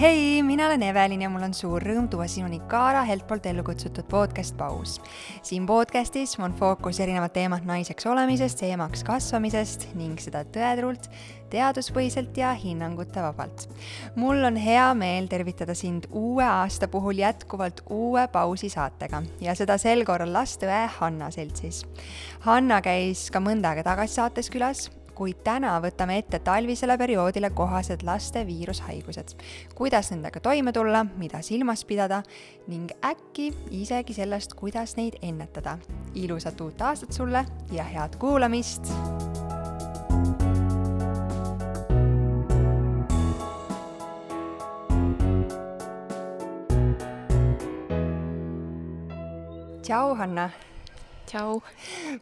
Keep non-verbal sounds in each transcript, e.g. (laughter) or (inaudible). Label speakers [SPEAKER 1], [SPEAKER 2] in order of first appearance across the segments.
[SPEAKER 1] hei, mina olen Evelin ja mul on suur rõõm tuua sinuni Kaara Helt poolt ellu kutsutud podcast Paus. siin podcastis on fookus erinevad teemad naiseks olemisest ja emaks kasvamisest ning seda tõetruult, teaduspõhiselt ja hinnangute vabalt. mul on hea meel tervitada sind uue aasta puhul jätkuvalt uue Pausi saatega ja seda sel korral lasteõe Hanna seltsis. Hanna käis ka mõnda aega tagasi saates külas kuid täna võtame ette talvisele perioodile kohased laste viirushaigused, kuidas nendega toime tulla, mida silmas pidada ning äkki isegi sellest, kuidas neid ennetada. ilusat uut aastat sulle ja head kuulamist! tšau, Hanna
[SPEAKER 2] tšau!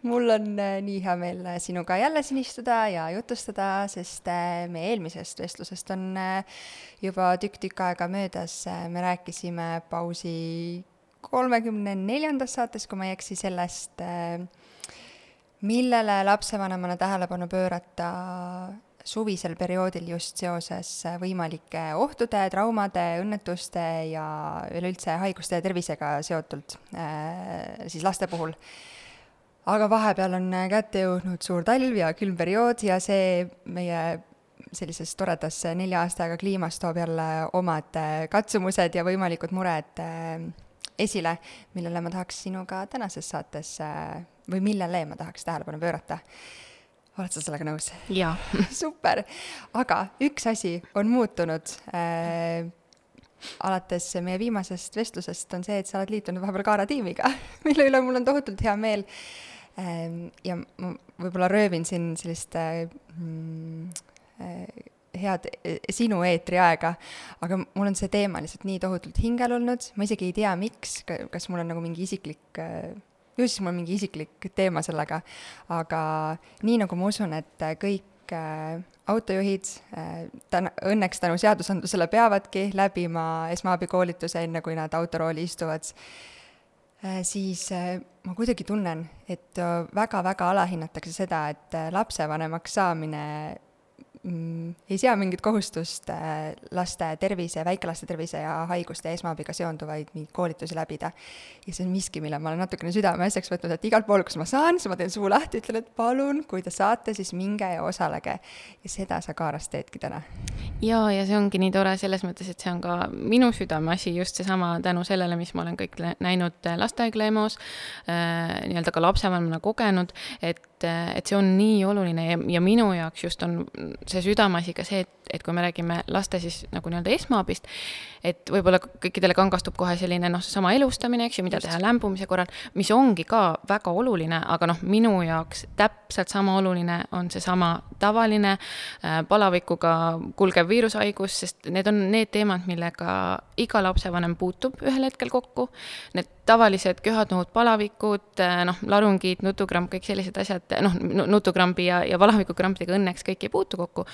[SPEAKER 1] mul on äh, nii hea meel äh, sinuga jälle siin istuda ja jutustada, sest äh, meie eelmisest vestlusest on juba tükk-tükk aega möödas, me rääkisime pausi kolmekümne neljandas saates, kui ma ei eksi, sellest, millele lapsevanemana tähelepanu pöörata suvisel perioodil just seoses võimalike ohtude, traumade, õnnetuste ja üleüldse haiguste ja tervisega seotult, siis laste puhul aga vahepeal on äh, kätte jõudnud suur talv ja külm periood ja see meie sellises toredas nelja aastaga kliimas toob jälle omad äh, katsumused ja võimalikud mured äh, esile, millele ma tahaks sinuga tänases saates või millele ma tahaks tähelepanu pöörata. oled sa sellega nõus?
[SPEAKER 2] jaa (laughs)
[SPEAKER 1] super, aga üks asi on muutunud äh, alates meie viimasest vestlusest on see, et sa oled liitunud vahepeal Kaara tiimiga, (laughs) mille üle mul on tohutult hea meel ja ma võib-olla röövin siin sellist äh, mm, äh, head äh, sinu eetriaega, aga mul on see teema lihtsalt nii tohutult hingel olnud, ma isegi ei tea, miks, kas mul on nagu mingi isiklik ju siis mul on mingi isiklik teema sellega, aga nii nagu ma usun, et kõik autojuhid täna, õnneks tänu seadusandlusele peavadki läbima esmaabikoolituse, enne kui nad autorooli istuvad siis äh, ma kuidagi tunnen, et väga-väga alahinnatakse seda, et äh, lapsevanemaks saamine mm, ei sea mingit kohustust äh, laste tervise, väikelaste tervise ja haiguste ja esmaabiga seonduvaid mingeid koolitusi läbida. ja see on miski, mille ma olen natukene südameasjaks võtnud, et igal pool, kus ma saan, siis ma teen suu lahti, ütlen, et palun, kui te saate, siis minge ja osalege. ja seda sa Kaaras teedki täna.
[SPEAKER 2] jaa, ja see ongi nii tore selles mõttes, et see on ka minu südameasi, just seesama tänu sellele, mis ma olen kõik näinud lastehaigla EMO-s äh,, nii-öelda ka lapsevanemana kogenud, et et, et see on nii oluline ja, ja minu jaoks just on see südameasi ka see, et, et kui me räägime laste siis nagu nii-öelda esmaabist, et võib-olla kõikidele kangastub kohe selline noh, seesama elustamine, eks ju, mida just. teha lämbumise korral, mis ongi ka väga oluline, aga noh, minu jaoks täpselt sama oluline on seesama tavaline äh, palavikuga kulgev viirushaigus, sest need on need teemad, millega iga lapsevanem puutub ühel hetkel kokku. Need tavalised köhadnood, palavikud, äh, noh, larungid, nutukramp, kõik sellised asjad, noh, nutukrambi ja, ja palavikukrampidega õnneks kõik ei puutu kokku.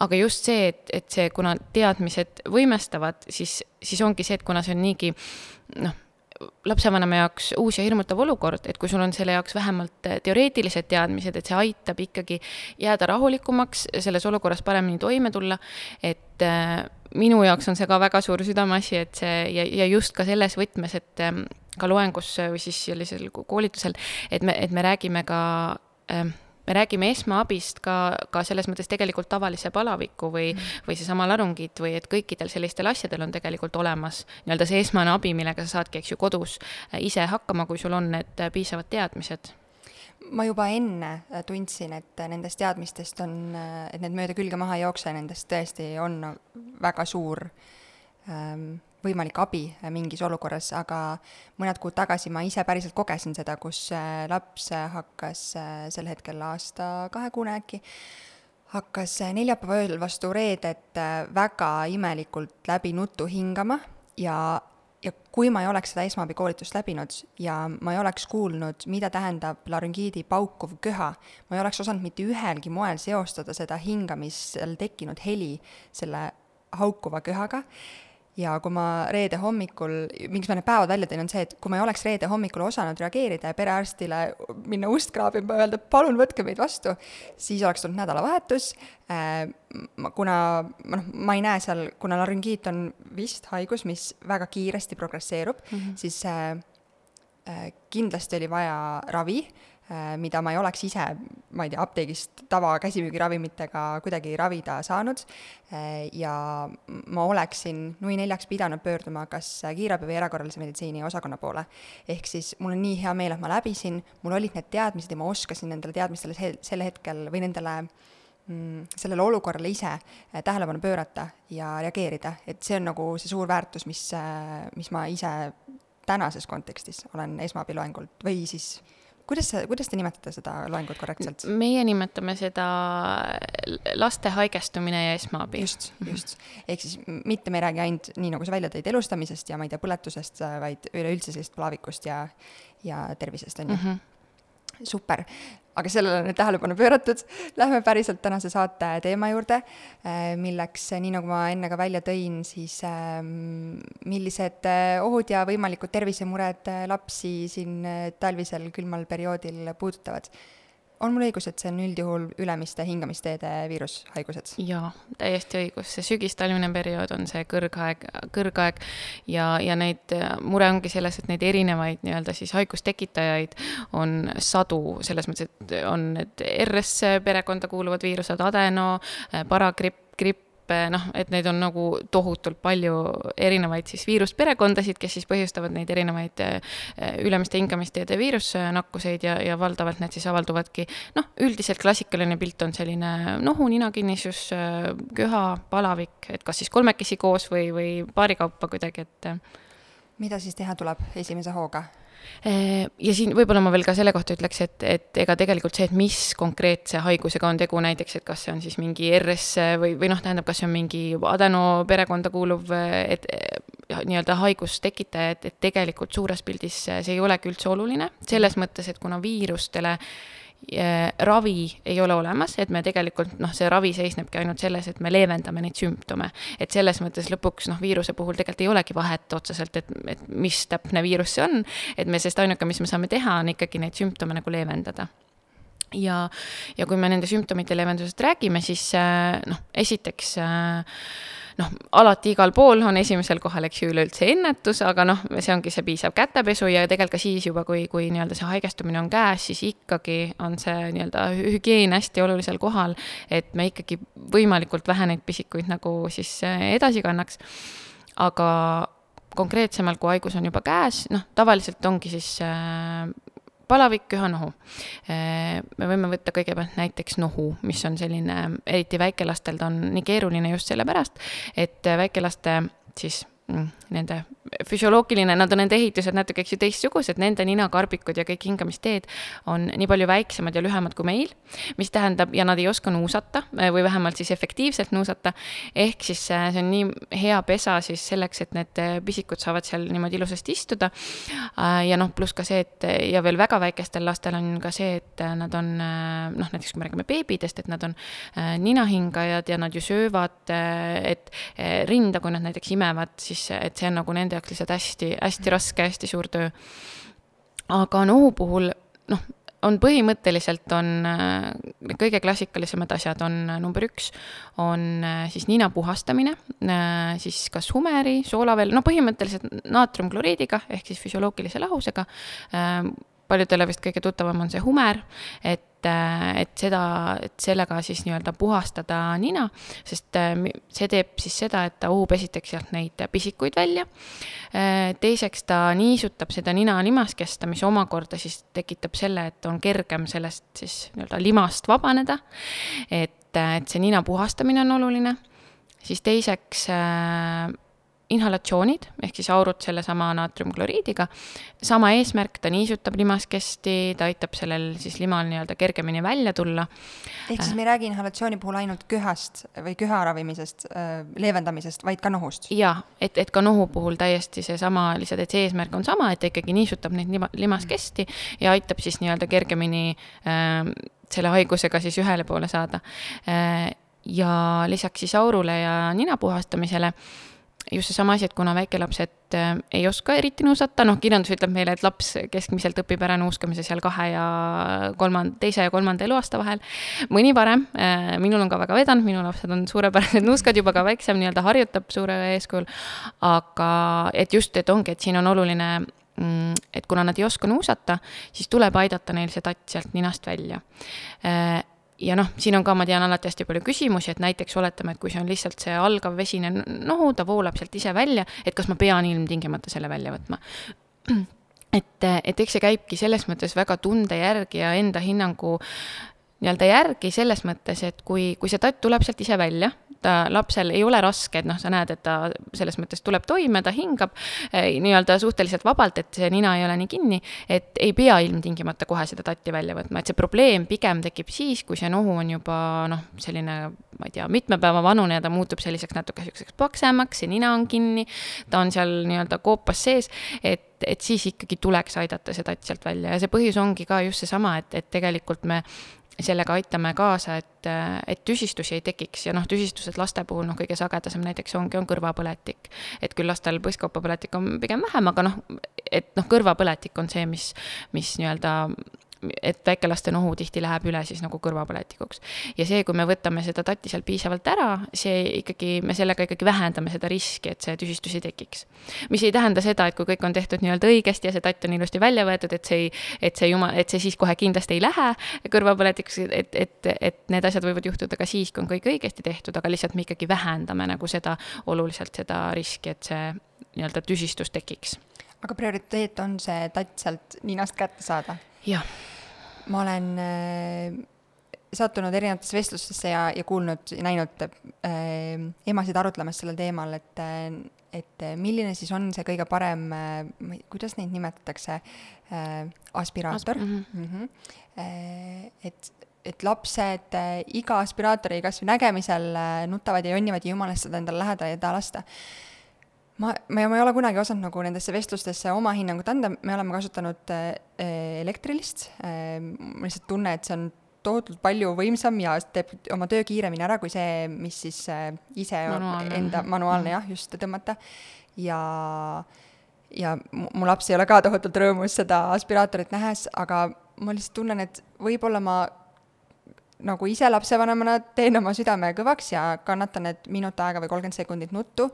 [SPEAKER 2] aga just see, et, et see, kuna teadmised võimestavad, siis, siis ongi see, et kuna see on niigi noh, lapsevanema jaoks uus ja hirmutav olukord, et kui sul on selle jaoks vähemalt teoreetilised teadmised, et see aitab ikkagi jääda rahulikumaks, selles olukorras paremini toime tulla, et äh, minu jaoks on see ka väga suur südameasi, et see ja, ja just ka selles võtmes, et äh, ka loengus või siis sellisel koolitusel, et me, et me räägime ka äh, me räägime esmaabist ka, ka selles mõttes tegelikult tavalise palaviku või mm., või seesama larungid või et kõikidel sellistel asjadel on tegelikult olemas nii-öelda see esmane abi, millega sa saadki, eks ju, kodus äh, ise hakkama, kui sul on need äh, piisavad teadmised
[SPEAKER 1] ma juba enne äh, tundsin, et nendest teadmistest on, et need mööda külge maha ei jookse, nendest tõesti on väga suur ähm, võimalik abi äh, mingis olukorras, aga mõned kuud tagasi ma ise päriselt kogesin seda, kus äh, laps äh, hakkas sel hetkel aasta kahekuune äkki, hakkas neljapäeva ööl vastu reedet väga imelikult läbi nutu hingama ja, ja kui ma ei oleks seda esmaabikoolitust läbinud ja ma ei oleks kuulnud, mida tähendab larüngiidi paukuv köha, ma ei oleks osanud mitte ühelgi moel seostada seda hingamisel tekkinud heli selle haukuva köhaga ja kui ma reede hommikul, miks ma need päevad välja tõin, on see, et kui ma ei oleks reede hommikul osanud reageerida ja perearstile minna ust kraabima ja öelda, palun võtke meid vastu, siis oleks tulnud nädalavahetus äh,, kuna noh, ma ei näe seal, kuna larüngiit on vist haigus, mis väga kiiresti progresseerub mm, -hmm. siis äh, äh, kindlasti oli vaja ravi mida ma ei oleks ise, ma ei tea, apteegist tavakäsimüügiravimitega kuidagi ravida saanud. Äh, ja ma oleksin nui neljaks pidanud pöörduma kas kiirabi või erakorralise meditsiini osakonna poole. ehk siis mul on nii hea meel, et ma läbisin, mul olid need teadmised ja ma oskasin nendele teadmistele se-, sel hetkel või nendele mm, sellele olukorrale ise äh, tähelepanu pöörata ja reageerida, et see on nagu see suur väärtus, mis, mis ma ise tänases kontekstis olen esmaabiloengult või siis kuidas see, kuidas te nimetate seda loengut korrektselt?
[SPEAKER 2] meie nimetame seda laste haigestumine ja esmaabi.
[SPEAKER 1] just, just. ehk siis mitte me ei räägi ainult, nii nagu sa välja tõid, elustamisest ja ma ei tea, põletusest, vaid üleüldse sellisest palavikust ja, ja tervisest, on ju mm. -hmm super, aga sellele on nüüd tähelepanu pööratud. Lähme päriselt tänase saate teema juurde, äh, milleks, nii nagu ma enne ka välja tõin, siis ähm, millised äh, ohud ja võimalikud tervisemured lapsi siin talvisel külmal perioodil puudutavad on mul õigus, et see on üldjuhul ülemiste hingamisteede viirushaigused?
[SPEAKER 2] jaa, täiesti õigus, see sügistalvine periood on see kõrgaeg, kõrgaeg ja, ja neid, mure ongi selles, et neid erinevaid nii-öelda siis haigustekitajaid on sadu, selles mõttes, et on need RS perekonda kuuluvad viirused, adeno, paragripp, gripp, noh, et neid on nagu tohutult palju erinevaid siis viirusperekondasid, kes siis põhjustavad neid erinevaid eh, ülemiste hingamisteede viirusnakkuseid ja, ja valdavalt need siis avalduvadki noh, üldiselt klassikaline pilt on selline nohu, ninakinnisus, köha, palavik, et kas siis kolmekesi koos või, või paari kaupa kuidagi, et
[SPEAKER 1] mida siis teha tuleb esimese hooga?
[SPEAKER 2] Ja siin võib-olla ma veel ka selle kohta ütleks, et, et ega tegelikult see, et mis konkreetse haigusega on tegu, näiteks, et kas see on siis mingi RS või, või noh, tähendab, kas see on mingi adeno perekonda kuuluv, et nii-öelda haigustekitaja, et, et tegelikult suures pildis see ei olegi üldse oluline, selles mõttes, et kuna viirustele äh, ravi ei ole olemas, et me tegelikult noh, see ravi seisnebki ainult selles, et me leevendame neid sümptome. et selles mõttes lõpuks noh, viiruse puhul tegelikult ei olegi vahet otseselt, et, et mis täpne viirus see on, et me, sest ainuke, mis me saame teha, on ikkagi neid sümptome nagu leevendada ja, ja kui me nende sümptomite leevendusest räägime, siis noh, esiteks äh, noh, alati igal pool on esimesel kohal, eks ju, üleüldse ennetus, aga noh, see ongi see piisav kätepesu ja tegelikult ka siis juba, kui, kui nii-öelda see haigestumine on käes, siis ikkagi on see nii-öelda hügieen hästi olulisel kohal, et me ikkagi võimalikult vähe neid pisikuid nagu siis eh, edasi kannaks. aga konkreetsemalt, kui haigus on juba käes, noh, tavaliselt ongi siis äh, palavik, köha-nohu. Äh, me võime võtta kõigepealt näiteks nohu, mis on selline, eriti väikelastel ta on nii keeruline just sellepärast, et väikelaste siis mm, nende füsioloogiline, nad on nende ehitused natuke, eks ju, teistsugused, nende ninakarbikud ja kõik hingamisteed on nii palju väiksemad ja lühemad kui meil, mis tähendab, ja nad ei oska nuusata või vähemalt siis efektiivselt nuusata, ehk siis äh, see on nii hea pesa siis selleks, et need äh, pisikud saavad seal niimoodi ilusasti istuda. Äh, ja noh, pluss ka see, et ja veel väga väikestel lastel on ka see, et nad on noh, näiteks kui me räägime beebidest, et nad on ninahingajad ja nad ju söövad, et rinda, kui nad näiteks imevad, siis et see on nagu nende jaoks lihtsalt hästi, hästi raske, hästi suur töö. aga nohu puhul noh, on põhimõtteliselt on äh, kõige klassikalisemad asjad on äh, number üks, on äh, siis nina puhastamine, siis kas humeri, soolavel, no põhimõtteliselt naatriumkloriidiga ehk siis füsioloogilise lahusega. Paljudele vist kõige tuttavam on see humer, et et, et seda, et sellega siis nii-öelda puhastada nina, sest äh, see teeb siis seda, et ta uhub esiteks sealt neid pisikuid välja. Äh, teiseks ta niisutab seda nina limaskesta, mis omakorda siis tekitab selle, et on kergem sellest siis nii-öelda limast vabaneda. et, et see nina puhastamine on oluline siis teiseks äh, inhalatsioonid ehk siis aurud sellesama naatriumkloriidiga. sama eesmärk, ta niisutab limaskesti, ta aitab sellel siis limal nii-öelda kergemini välja tulla.
[SPEAKER 1] ehk siis me ei räägi inhalatsiooni puhul ainult köhast või köha ravimisest, äh, leevendamisest, vaid ka nohust?
[SPEAKER 2] jaa, et, et ka nohu puhul täiesti seesama, lihtsalt et see eesmärk on sama, et ta ikkagi niisutab neid lima, limaskesti ja aitab siis nii-öelda kergemini äh, selle haigusega siis ühele poole saada äh,. ja lisaks siis aurule ja nina puhastamisele just seesama asi, et kuna väikelapsed äh, ei oska eriti nuusata, noh, kirjandus ütleb meile, et laps keskmiselt õpib ära nuuskamise seal kahe ja kolmanda, teise ja kolmanda eluaasta vahel. mõni varem, äh, minul on ka väga vedanud, minu lapsed on suurepärased nuuskad, juba ka väiksem nii-öelda harjutab suure eeskujul. aga et just, et ongi, et siin on oluline mm, et kuna nad ei oska nuusata, siis tuleb aidata neil see tatt sealt ninast välja äh, ja noh, siin on ka, ma tean alati hästi palju küsimusi, et näiteks oletame, et kui see on lihtsalt see algav vesine nohu, ta voolab sealt ise välja, et kas ma pean ilmtingimata selle välja võtma. et, et eks see käibki selles mõttes väga tunde järgi ja enda hinnangu nii-öelda järgi selles mõttes, et kui, kui see tatt tuleb sealt ise välja ta lapsel ei ole raske, et noh, sa näed, et ta selles mõttes tuleb toime, ta hingab eh, nii-öelda suhteliselt vabalt, et see nina ei ole nii kinni, et ei pea ilmtingimata kohe seda tatti välja võtma, et see probleem pigem tekib siis, kui see nohu on juba noh, selline ma ei tea, mitme päeva vanune ja ta muutub selliseks natuke niisuguseks paksemaks, see nina on kinni, ta on seal nii-öelda koopas sees, et, et siis ikkagi tuleks aidata see tatt sealt välja. Ja see põhjus ongi ka just seesama, et, et tegelikult me sellega aitame kaasa, et, et tüsistusi ei tekiks ja noh, tüsistused laste puhul noh, kõige sagedasem näiteks ongi, on kõrvapõletik. et küll lastel põskkopapõletik on pigem vähem, aga noh, et noh, kõrvapõletik on see, mis, mis nii-öelda et väikelaste nohu tihti läheb üle siis nagu kõrvapõletikuks. ja see, kui me võtame seda tatti seal piisavalt ära, see ikkagi, me sellega ikkagi vähendame seda riski, et see tüsistus ei tekiks. mis ei tähenda seda, et kui kõik on tehtud nii-öelda õigesti ja see tatt on ilusti välja võetud, et see ei, et see jumal, et see siis kohe kindlasti ei lähe kõrvapõletikuks, et, et, et need asjad võivad juhtuda ka siis, kui on kõik õigesti tehtud, aga lihtsalt me ikkagi vähendame nagu seda oluliselt seda riski, et see nii-öelda tüsistus tekiks.
[SPEAKER 1] aga prioriteet on see tatt sealt ninast kätte saada?
[SPEAKER 2] Jah
[SPEAKER 1] ma olen äh, sattunud erinevatesse vestlustesse ja, ja kuulnud ja näinud äh, emasid arutlemas sellel teemal, et äh, et milline siis on see kõige parem äh,, kuidas neid nimetatakse äh,, aspiraator Asp. Mm -hmm. Mm -hmm. äh, et, et lapsed äh, iga aspiraatori kas või nägemisel äh, nutavad ja jonnivad ja jumalast seda endale lähedale ei taha lasta äh, ma, ma, ma ei ole kunagi osanud nagu nendesse vestlustesse oma hinnangut anda, me oleme kasutanud äh, elektrilist äh,, ma lihtsalt tunnen, et see on tohutult palju võimsam ja teeb oma töö kiiremini ära kui see, mis siis äh, ise manuaalne. enda, manuaalne mhm. jah, just tõmmata. ja, ja mu laps ei ole ka tohutult rõõmus seda aspiraatorit nähes, aga ma lihtsalt tunnen, et võib-olla ma nagu ise lapsevanemana teen oma südame kõvaks ja kannatan need minut aega või kolmkümmend sekundit nuttu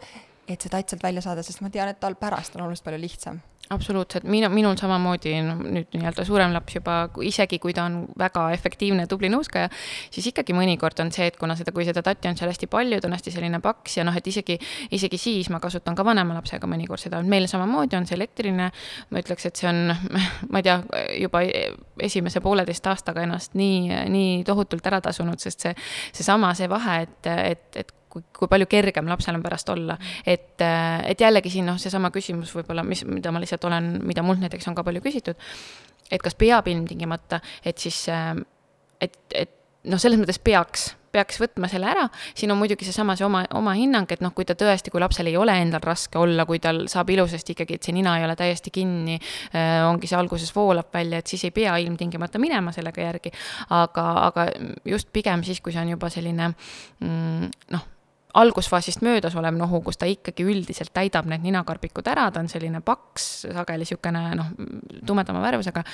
[SPEAKER 1] et see tatt sealt välja saada, sest ma tean, et tal pärast on oluliselt palju lihtsam.
[SPEAKER 2] Absoluutselt, minu, minul samamoodi, noh nüüd nii-öelda suurem laps juba, isegi kui ta on väga efektiivne, tubli nõuskaja, siis ikkagi mõnikord on see, et kuna seda, kui seda tatti on seal hästi palju, ta on hästi selline paks ja noh, et isegi, isegi siis ma kasutan ka vanema lapsega mõnikord seda, meil samamoodi on see elektriline, ma ütleks, et see on, (laughs) ma ei tea, juba esimese pooleteist aastaga ennast nii, nii tohutult ära tasunud, sest see, seesama, see vahe, et, et, et kui, kui palju kergem lapsel on pärast olla. et, et jällegi siin noh, seesama küsimus võib-olla, mis, mida ma lihtsalt olen, mida mult näiteks on ka palju küsitud, et kas peab ilmtingimata, et siis, et, et noh, selles mõttes peaks peaks võtma selle ära, siin on muidugi seesama see oma, oma hinnang, et noh, kui ta tõesti, kui lapsel ei ole endal raske olla, kui tal saab ilusasti ikkagi, et see nina ei ole täiesti kinni äh,, ongi see alguses voolab välja, et siis ei pea ilmtingimata minema sellega järgi. aga, aga just pigem siis, kui see on juba selline mm, noh algusfaasist möödas olev nohu, kus ta ikkagi üldiselt täidab need ninakarbikud ära, ta on selline paks, sageli niisugune noh, tumedama värvusega,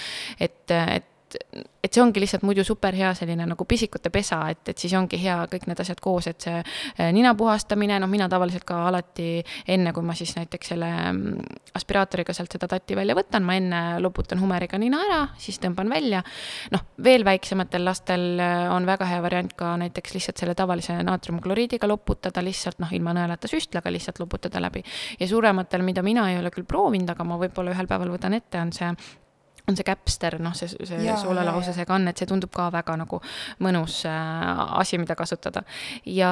[SPEAKER 2] et, et et, et see ongi lihtsalt muidu super hea selline nagu pisikute pesa, et, et siis ongi hea kõik need asjad koos, et see eh, nina puhastamine, noh, mina tavaliselt ka alati enne, kui ma siis näiteks selle mm, aspiraatoriga sealt seda tatti välja võtan, ma enne loputan humeriga nina ära, siis tõmban välja. noh, veel väiksematel lastel eh, on väga hea variant ka näiteks lihtsalt selle tavalise naatriumkloriidiga loputada lihtsalt noh, ilma nõelata süstlaga lihtsalt loputada läbi. ja suurematel, mida mina ei ole küll proovinud, aga ma võib-olla ühel päeval võtan ette, on see on see käpster, noh, see, see soolelahusese kann, et see tundub ka väga nagu mõnus äh, asi, mida kasutada. ja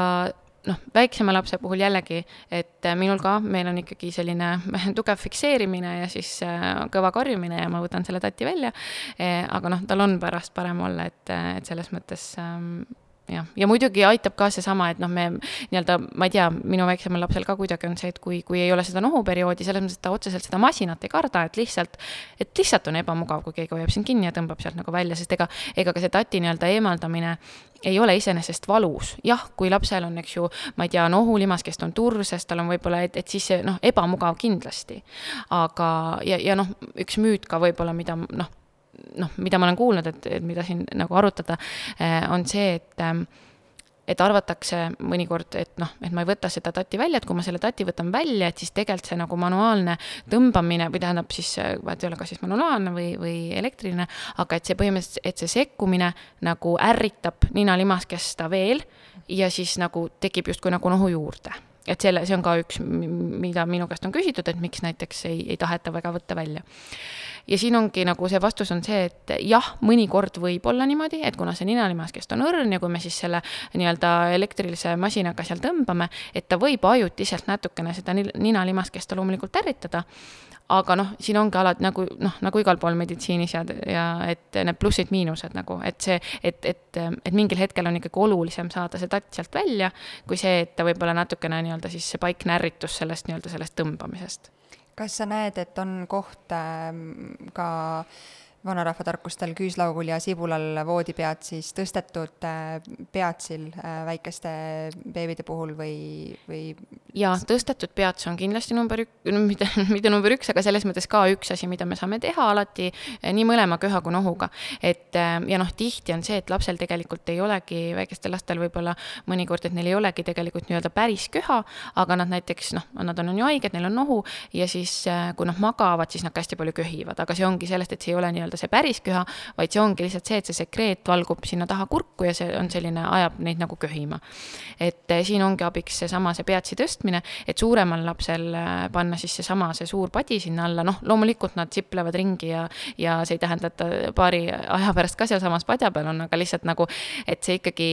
[SPEAKER 2] noh, väiksema lapse puhul jällegi, et äh, minul ka, meil on ikkagi selline (laughs) tugev fikseerimine ja siis äh, kõva karjumine ja ma võtan selle tati välja. aga noh, tal on pärast parem olla, et, et selles mõttes ähm, jah, ja muidugi aitab ka seesama, et noh, me nii-öelda, ma ei tea, minu väiksemal lapsel ka kuidagi on see, et kui, kui ei ole seda nohuperioodi, selles mõttes, et ta otseselt seda masinat ei karda, et lihtsalt, et lihtsalt on ebamugav, kui keegi hoiab sind kinni ja tõmbab sealt nagu välja, sest ega, ega ka see tati nii-öelda eemaldamine ei ole iseenesest valus. jah, kui lapsel on, eks ju, ma ei tea, nohulimas, kes on turses, tal on võib-olla, et, et siis see noh, ebamugav kindlasti. aga, ja, ja noh, üks müüt ka võib-olla, mida noh, noh, mida ma olen kuulnud, et, et mida siin nagu arutada, eh, on see, et ähm, et arvatakse mõnikord, et noh, et ma ei võta seda tatti välja, et kui ma selle tati võtan välja, et siis tegelikult see nagu manuaalne tõmbamine või tähendab siis, vahet ei ole, kas siis manuaalne või, või elektriline, aga et see põhimõtteliselt, et see sekkumine nagu ärritab ninalimaskesta veel ja siis nagu tekib justkui nagu nohu juurde. Et selle, see on ka üks, mida minu käest on küsitud, et miks näiteks ei, ei taheta väga võtta välja ja siin ongi nagu see vastus on see, et jah, mõnikord võib olla niimoodi, et kuna see ninalimaskest on õrn ja kui me siis selle nii-öelda elektrilise masinaga seal tõmbame, et ta võib ajutiselt natukene seda ninalimaskesta loomulikult ärritada, aga noh, siin ongi alati nagu noh, nagu igal pool meditsiinis ja, ja et need plussid-miinused nagu, et see, et, et, et mingil hetkel on ikkagi olulisem saada see tatt sealt välja, kui see, et ta võib-olla natukene nii-öelda siis see paikne ärritus sellest nii-öelda sellest tõmbamisest
[SPEAKER 1] kas sa näed, et on koht äh, ka vanarahva tarkustel küüslaugul ja sibulal voodipead siis tõstetud äh, peatsil äh, väikeste beebide puhul või, või?
[SPEAKER 2] jaa, tõstetud peats on kindlasti number ük-, mitte, (laughs) mitte number üks, aga selles mõttes ka üks asi, mida me saame teha alati äh, nii mõlema köha kui nohuga. et ja noh, tihti on see, et lapsel tegelikult ei olegi, väikestel lastel võib-olla mõnikord, et neil ei olegi tegelikult nii-öelda päris köha, aga nad näiteks noh, nad on, on ju haiged, neil on nohu ja siis, kui nad magavad, siis nad ka hästi palju köhivad, aga see ongi sellest, et see ei ole nii-öelda nii-öelda see päris köha, vaid see ongi lihtsalt see, et see sekreet valgub sinna taha kurku ja see on selline, ajab neid nagu köhima. et eh, siin ongi abiks seesama, see peatsi tõstmine, et suuremal lapsel eh, panna siis seesama, see suur padi sinna alla, noh, loomulikult nad siplevad ringi ja, ja see ei tähenda, et ta paari aja pärast ka sealsamas padja peal on, aga lihtsalt nagu, et see ikkagi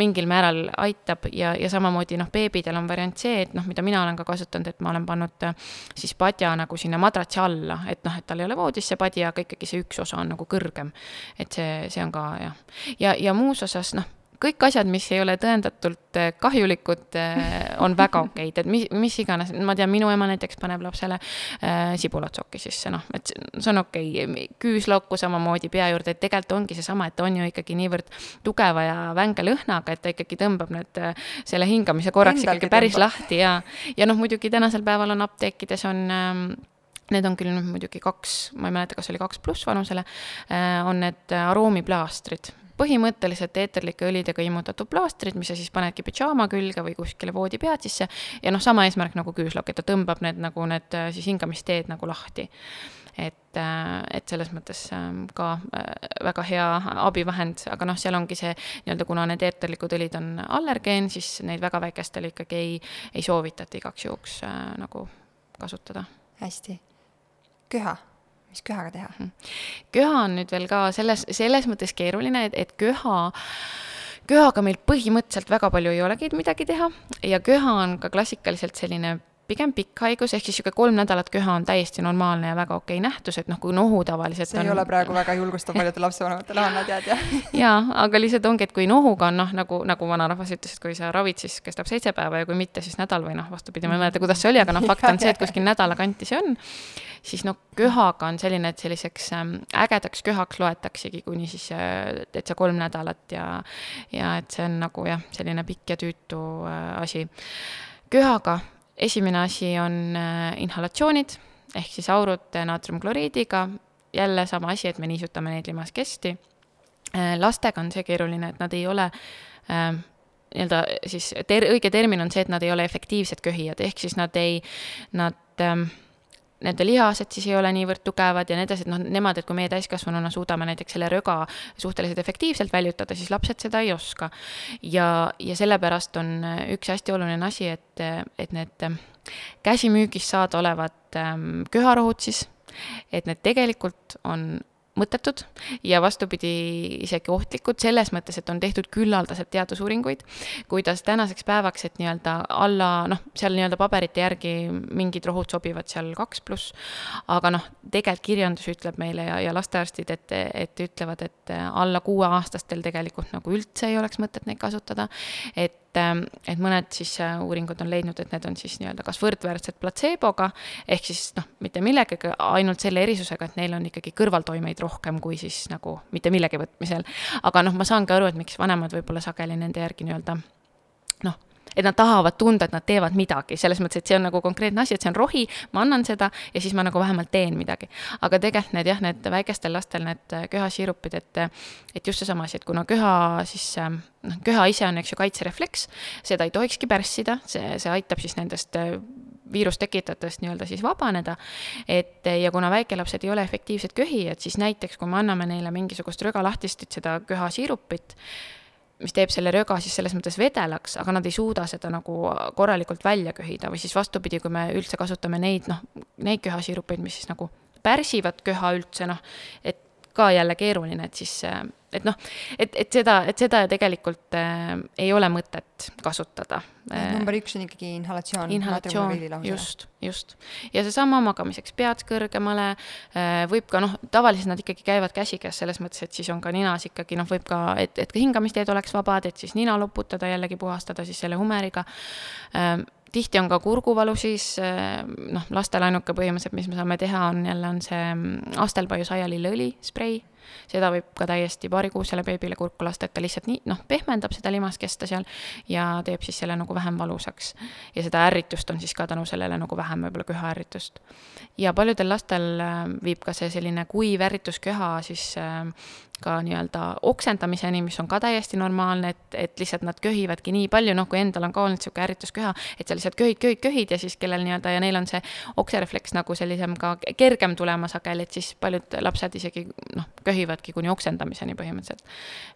[SPEAKER 2] mingil määral aitab ja, ja samamoodi noh, beebidel on variant see, et noh, mida mina olen ka kasutanud, et ma olen pannud eh, siis padja nagu sinna madratsi alla, et noh, et tal ei ole voodis see padi, aga ikkagi see see üks osa on nagu kõrgem. et see, see on ka jah. ja, ja muus osas noh, kõik asjad, mis ei ole tõendatult äh, kahjulikud, äh, on väga okeid, et mis, mis iganes, ma tean, minu ema näiteks paneb lapsele äh, sibulatsoki sisse, noh, et see on okei okay.. küüslauku samamoodi pea juurde, et tegelikult ongi seesama, et on ju ikkagi niivõrd tugeva ja vänge lõhnaga, et ta ikkagi tõmbab need, äh, selle hingamise korraks Endalgi ikkagi päris tõmbab. lahti ja, ja noh, muidugi tänasel päeval on apteekides on ähm, Need on küll nüüd muidugi kaks, ma ei mäleta, kas oli kaks pluss vanusele, äh, on need aroomiplaastrid põhimõtteliselt eeterlike õlidega immutatud plaastrid, mis sa siis panedki pidžaama külge või kuskile voodipead sisse ja noh, sama eesmärk nagu küüslokk, et ta tõmbab need nagu need äh, siis hingamisteed nagu lahti. et, äh, et selles mõttes ähm, ka väga hea abivahend, aga noh, seal ongi see nii-öelda, kuna need eeterlikud õlid on allergeen, siis neid väga väikestele ikkagi ei, ei soovitata igaks juhuks nagu kasutada.
[SPEAKER 1] hästi köha, mis köhaga teha? Mhm.
[SPEAKER 2] köha on nüüd veel ka selles, selles mõttes keeruline, et, et köha köhaga meil põhimõtteliselt väga palju ei olegi midagi teha ja köha on ka klassikaliselt selline pigem pikk haigus, ehk siis niisugune kolm nädalat köha on täiesti normaalne ja väga okei nähtus, et noh, kui nohu tavaliselt
[SPEAKER 1] see on... ei ole praegu väga julgustav paljudele lapsevanematele, Hanna, tead, jah? (laughs)
[SPEAKER 2] jaa, aga lihtsalt ongi, et kui nohuga on noh, nagu, nagu vanarahvas ütles, et kui sa ravid, siis kestab seitse päeva ja kui mitte, siis nädal või noh, vastupidi, ma ei mäleta, kuidas see oli, aga noh, fakt on see, et (laughs) kuskil nädala kanti see on, siis noh, köhaga on selline, et selliseks ähm, ägedaks köhaks loetaksegi kuni siis täitsa kolm nädalat ja ja et see on nagu jah, selline pikk ja tüütu äh, asi. köhaga esimene asi on äh, inhalatsioonid ehk siis aurud naatriumkloriidiga, jälle sama asi, et me niisutame neid limaskesti. Äh, lastega on see keeruline, et nad ei ole äh, nii-öelda siis ter-, õige termin on see, et nad ei ole efektiivsed köhijad, ehk siis nad ei, nad äh, nende lihased siis ei ole niivõrd tugevad ja nii edasi, et noh, nemad, et kui meie täiskasvanuna suudame näiteks selle röga suhteliselt efektiivselt väljutada, siis lapsed seda ei oska. ja, ja sellepärast on üks hästi oluline asi, et, et need käsimüügis saadaolevad ähm, köharohud siis, et need tegelikult on mõttetud ja vastupidi, isegi ohtlikud, selles mõttes, et on tehtud küllaldaselt teadusuuringuid, kuidas tänaseks päevaks, et nii-öelda alla, noh, seal nii-öelda paberite järgi mingid rohud sobivad seal kaks pluss, aga noh, tegelikult kirjandus ütleb meile ja, ja lastearstid, et, et ütlevad, et alla kuueaastastel tegelikult nagu üldse ei oleks mõtet neid kasutada, et et mõned siis äh, uuringud on leidnud, et need on siis nii-öelda kas võrdväärsed platseeboga, ehk siis noh, mitte millegagi, ainult selle erisusega, et neil on ikkagi kõrvaltoimeid rohkem kui siis nagu mitte millegi võtmisel. aga noh, ma saan ka aru, et miks vanemad võib-olla sageli nende järgi nii-öelda noh, et nad tahavad tunda, et nad teevad midagi, selles mõttes, et see on nagu konkreetne asi, et see on rohi, ma annan seda ja siis ma nagu vähemalt teen midagi. aga tegelikult need jah, need väikestel lastel need äh, köhasiirupid, et, et just seesama asi, et kuna köha siis äh, noh, köha ise on, eks ju, kaitserefleks, seda ei tohikski pärssida, see, see aitab siis nendest äh, viirustekitajatest nii-öelda siis vabaneda. et ja kuna väikelapsed ei ole efektiivsed köhijad, siis näiteks kui me anname neile mingisugust rögalahtistit, seda köhasiirupit, mis teeb selle röga siis selles mõttes vedelaks, aga nad ei suuda seda nagu korralikult välja köhida või siis vastupidi, kui me üldse kasutame neid, noh, neid köhasiirupeid, mis siis nagu pärsivad köha üldse, noh, et ka jälle keeruline, et siis, et noh, et, et seda, et seda tegelikult äh, ei ole mõtet kasutada.
[SPEAKER 1] number üks on ikkagi inhalatsioon.
[SPEAKER 2] inhalatsioon, just, just. ja seesama magamiseks pead kõrgemale äh,, võib ka noh, tavaliselt nad ikkagi käivad käsikäes selles mõttes, et siis on ka ninas ikkagi noh, võib ka, et, et ka hingamisteed oleks vabad, et siis nina loputada, jällegi puhastada siis selle humeriga äh, tihti on ka kurguvalu siis, eh, noh, lastel ainuke põhimõtteliselt, mis me saame teha, on jälle, on see mm, astelpaiu saialilleõli sprei, seda võib ka täiesti paarikuusele beebile kurku lasta, et ta lihtsalt nii, noh, pehmendab seda limaskesta seal ja teeb siis selle nagu vähem valusaks. ja seda ärritust on siis ka tänu sellele nagu vähem võib-olla köhaärritust. ja paljudel lastel eh, viib ka see selline kuiv ärritusköha siis äh, ka nii-öelda oksendamiseni, mis on ka täiesti normaalne, et, et lihtsalt nad köhivadki nii palju, noh, kui endal on ka olnud niisugune ärritusköha, et sa lihtsalt köhid, köhid, köhid ja siis kellel nii-öelda ja neil on see okserefleks nagu sellisem ka kergem tulema sageli, et siis paljud lapsed isegi noh, köhivadki kuni oksendamiseni põhimõtteliselt.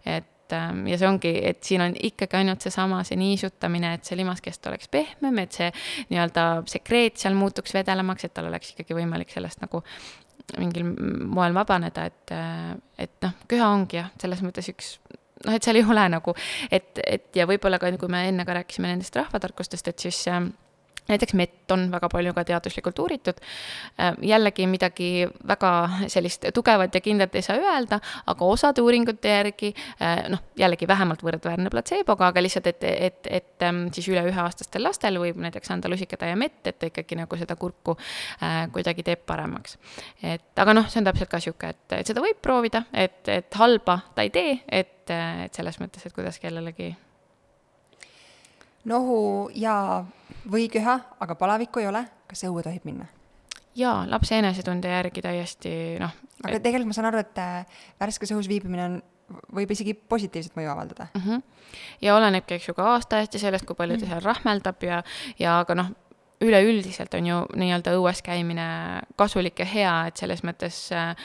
[SPEAKER 2] et ähm, ja see ongi, et siin on ikkagi ainult seesama, see niisutamine, et see limaskest oleks pehmem, et see nii-öelda sekreet seal muutuks vedelamaks, et tal oleks ikkagi võimalik sellest nagu mingil moel vabaneda, et, et noh, köha ongi jah, selles mõttes üks noh, et seal ei ole nagu, et, et ja võib-olla ka, kui me enne ka rääkisime nendest rahvatarkustest, et siis äh, näiteks mett on väga palju ka teaduslikult uuritud. Äh, jällegi midagi väga sellist tugevat ja kindlat ei saa öelda, aga osade uuringute järgi äh, noh, jällegi vähemalt võrdväärne platseeboga, aga lihtsalt, et, et, et ähm, siis üle üheaastastel lastel võib näiteks anda lusikatäie mett, et ta ikkagi nagu seda kurku äh, kuidagi teeb paremaks. et aga noh, see on täpselt ka sihuke, et, et seda võib proovida, et, et halba ta ei tee, et, et selles mõttes, et kuidas kellelegi
[SPEAKER 1] nohu ja või köha, aga palavikku ei ole, kas õue tohib minna?
[SPEAKER 2] jaa, lapse enesetunde järgi täiesti noh.
[SPEAKER 1] aga et... tegelikult ma saan aru, et äh, värskes õhus viibimine on, võib isegi positiivset mõju avaldada mm.
[SPEAKER 2] -hmm. ja olenebki, eks ju, ka aastaajast ja sellest, kui palju ta mm -hmm. seal rahmeldab ja, ja aga noh, üleüldiselt on ju nii-öelda õues käimine kasulik ja hea, et selles mõttes äh,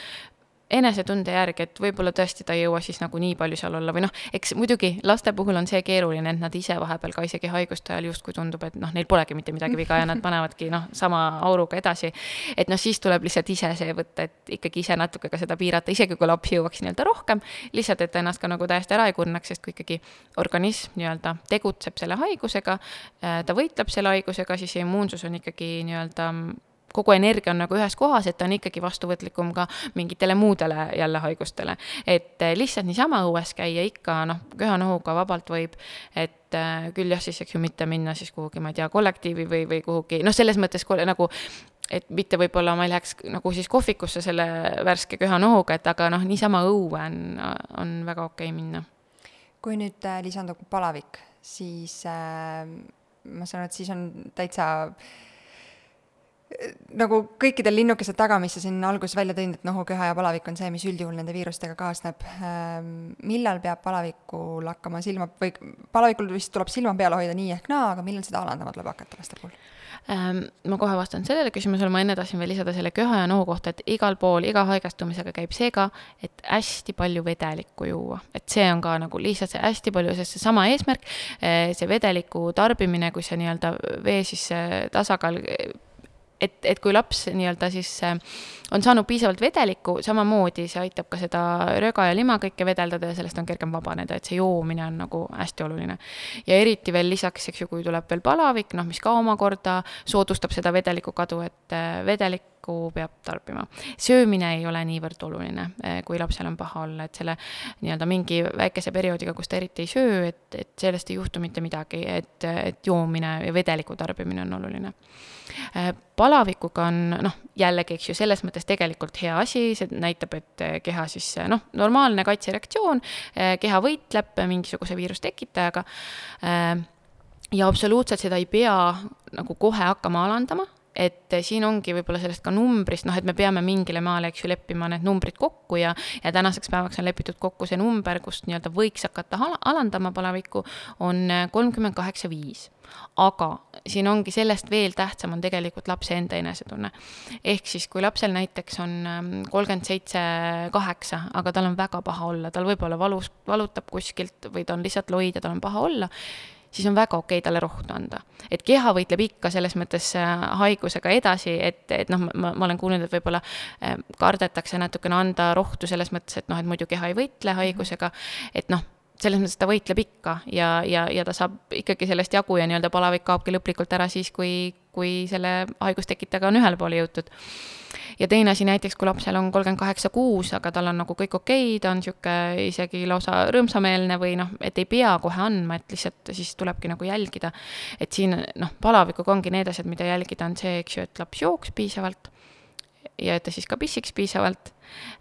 [SPEAKER 2] enesetunde järgi, et võib-olla tõesti ta ei jõua siis nagu nii palju seal olla või noh, eks muidugi laste puhul on see keeruline, et nad ise vahepeal ka isegi haiguste ajal justkui tundub, et noh, neil polegi mitte midagi viga ja nad (laughs) panevadki noh, sama auruga edasi. et noh, siis tuleb lihtsalt ise see võtta, et ikkagi ise natuke ka seda piirata, isegi kui laps jõuaks nii-öelda rohkem, lihtsalt, et ennast ka nagu täiesti ära ei kurnaks, sest kui ikkagi organism nii-öelda tegutseb selle haigusega, äh, ta võitleb selle haigusega, siis immuunsus on ikkagi nii-öelda kogu energia on nagu ühes kohas, et ta on ikkagi vastuvõtlikum ka mingitele muudele jälle haigustele. et eh, lihtsalt niisama õues käia ikka noh, köha-nohuga vabalt võib, et äh, küll jah, siis eks ju mitte minna siis kuhugi, ma ei tea, kollektiivi või, või kuhugi, noh, selles mõttes nagu et mitte võib-olla ma ei läheks nagu siis kohvikusse selle värske köha-nohuga, et aga noh, niisama õue on, on väga okei okay minna.
[SPEAKER 1] kui nüüd äh, lisandub palavik, siis äh, ma saan aru, et siis on täitsa äh, nagu kõikidel linnukesed taga, mis sa siin alguses välja tõid, et nohuköha ja palavik on see, mis üldjuhul nende viirustega kaasneb. Ähm, millal peab palavikul hakkama silma või palavikul vist tuleb silma peal hoida nii ehk naa, aga millal seda alandama tuleb hakata laste puhul?
[SPEAKER 2] Ähm, ma kohe vastan sellele küsimusele, ma enne tahtsin veel lisada selle köha ja nohu kohta, et igal pool, iga haigestumisega käib see ka, et hästi palju vedelikku juua. et see on ka nagu lihtsalt see hästi palju, sest seesama eesmärk, eh, see vedeliku tarbimine, kui see nii-öelda vee siis tasakaal et, et kui laps nii-öelda siis äh, on saanud piisavalt vedelikku, samamoodi see aitab ka seda röga ja lima kõike vedeldada ja sellest on kergem vabaneda, et see joomine on nagu hästi oluline. ja eriti veel lisaks, eks ju, kui tuleb veel palavik, noh, mis ka omakorda soodustab seda vedeliku kadu, et äh, vedelik vedelikku peab tarbima. söömine ei ole niivõrd oluline, eh, kui lapsel on paha olla, et selle nii-öelda mingi väikese perioodiga, kus ta eriti ei söö, et, et sellest ei juhtu mitte midagi, et, et joomine ja vedeliku tarbimine on oluline eh, palavikuga on noh, jällegi, eks ju, selles mõttes tegelikult hea asi, see näitab, et keha siis noh, normaalne kaitsereaktsioon, eh, keha võitleb mingisuguse viirustekitajaga. ja absoluutselt seda ei pea nagu kohe hakkama alandama, et siin ongi võib-olla sellest ka numbrist, noh, et me peame mingile maale, eks ju, leppima need numbrid kokku ja, ja tänaseks päevaks on lepitud kokku see number, kust nii-öelda võiks hakata alandama palavikku, on kolmkümmend kaheksa viis aga siin ongi sellest veel tähtsam on tegelikult lapse enda enesetunne. ehk siis, kui lapsel näiteks on ähm, kolmkümmend seitse, kaheksa, aga tal on väga paha olla, tal võib-olla valus, valutab kuskilt või ta on lihtsalt loid ja tal on paha olla siis on väga okei talle rohtu anda. et keha võitleb ikka selles mõttes äh, haigusega edasi, et, et noh, ma, ma olen kuulnud, et võib-olla äh, kardetakse natukene anda rohtu selles mõttes, et noh, et muidu keha ei võitle haigusega, et noh, selles mõttes ta võitleb ikka ja, ja, ja ta saab ikkagi sellest jagu ja nii-öelda palavik kaobki lõplikult ära siis, kui, kui selle haigustekitajaga on ühele poole jõutud ja teine asi näiteks, kui lapsel on kolmkümmend kaheksa kuus, aga tal on nagu kõik okei okay,, ta on niisugune isegi lausa rõõmsameelne või noh, et ei pea kohe andma, et lihtsalt siis tulebki nagu jälgida. et siin noh, palavikuga ongi need asjad, mida jälgida, on see, eks ju, et laps jooks piisavalt ja et ta siis ka pissiks piisavalt,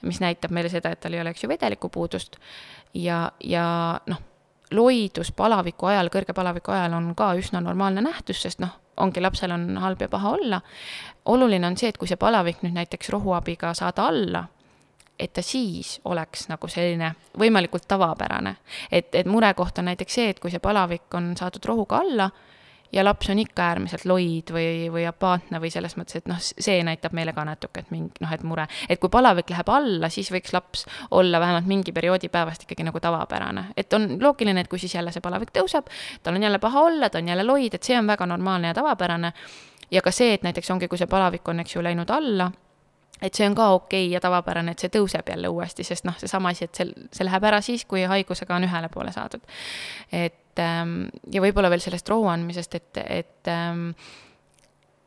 [SPEAKER 2] mis näitab meile seda, et tal ei ole, eks ju, vedelikupuudust ja, ja noh, loidus palaviku ajal, kõrge palaviku ajal on ka üsna normaalne nähtus, sest noh, ongi lapsel on halb ja paha olla. oluline on see, et kui see palavik nüüd näiteks rohuabiga saada alla, et ta siis oleks nagu selline võimalikult tavapärane. et, et murekoht on näiteks see, et kui see palavik on saadud rohuga alla ja laps on ikka äärmiselt loid või, või apaatne või selles mõttes, et noh, see näitab meile ka natuke, et mingi noh, et mure, et kui palavik läheb alla, siis võiks laps olla vähemalt mingi perioodi päevast ikkagi nagu tavapärane. et on loogiline, et kui siis jälle see palavik tõuseb, tal on jälle paha olla, ta on jälle loid, et see on väga normaalne ja tavapärane. ja ka see, et näiteks ongi, kui see palavik on, eks ju, läinud alla et see on ka okei okay ja tavapärane, et see tõuseb jälle uuesti, sest noh, seesama asi, et see, see läheb ära siis, kui haigusega on ühele poole saadud. et ähm, ja võib-olla veel sellest rohu andmisest, et, et ähm,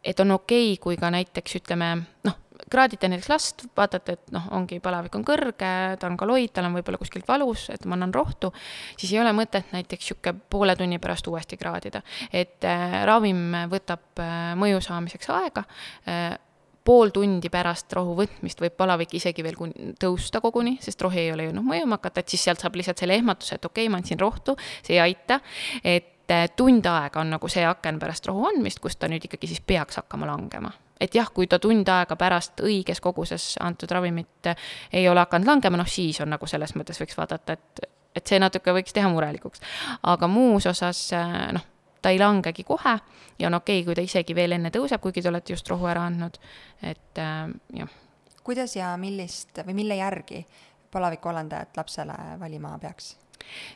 [SPEAKER 2] et on okei okay,, kui ka näiteks ütleme, noh, kraadite näiteks last, vaatate, et noh, ongi palavik on kõrge, ta on kaloid, tal on võib-olla kuskilt valus, et ma annan rohtu, siis ei ole mõtet näiteks niisugune poole tunni pärast uuesti kraadida. et äh, ravim võtab äh, mõju saamiseks aega äh,, pool tundi pärast rohu võtmist võib palavik isegi veel tõusta koguni, sest rohi ei ole jõudnud mõjuma hakata, et siis sealt saab lihtsalt selle ehmatuse, et okei okay,, ma andsin rohtu, see ei aita. et äh, tund aega on nagu see aken pärast rohu andmist, kus ta nüüd ikkagi siis peaks hakkama langema et jah, kui ta tund aega pärast õiges koguses antud ravimit äh, ei ole hakanud langema, noh siis on nagu selles mõttes võiks vaadata, et, et see natuke võiks teha murelikuks. aga muus osas äh, noh, ta ei langegi kohe ja on okei okay,, kui ta isegi veel enne tõuseb, kuigi te olete just rohu ära andnud, et äh, jah.
[SPEAKER 1] kuidas ja millist või mille järgi palavikualandajat lapsele valima peaks?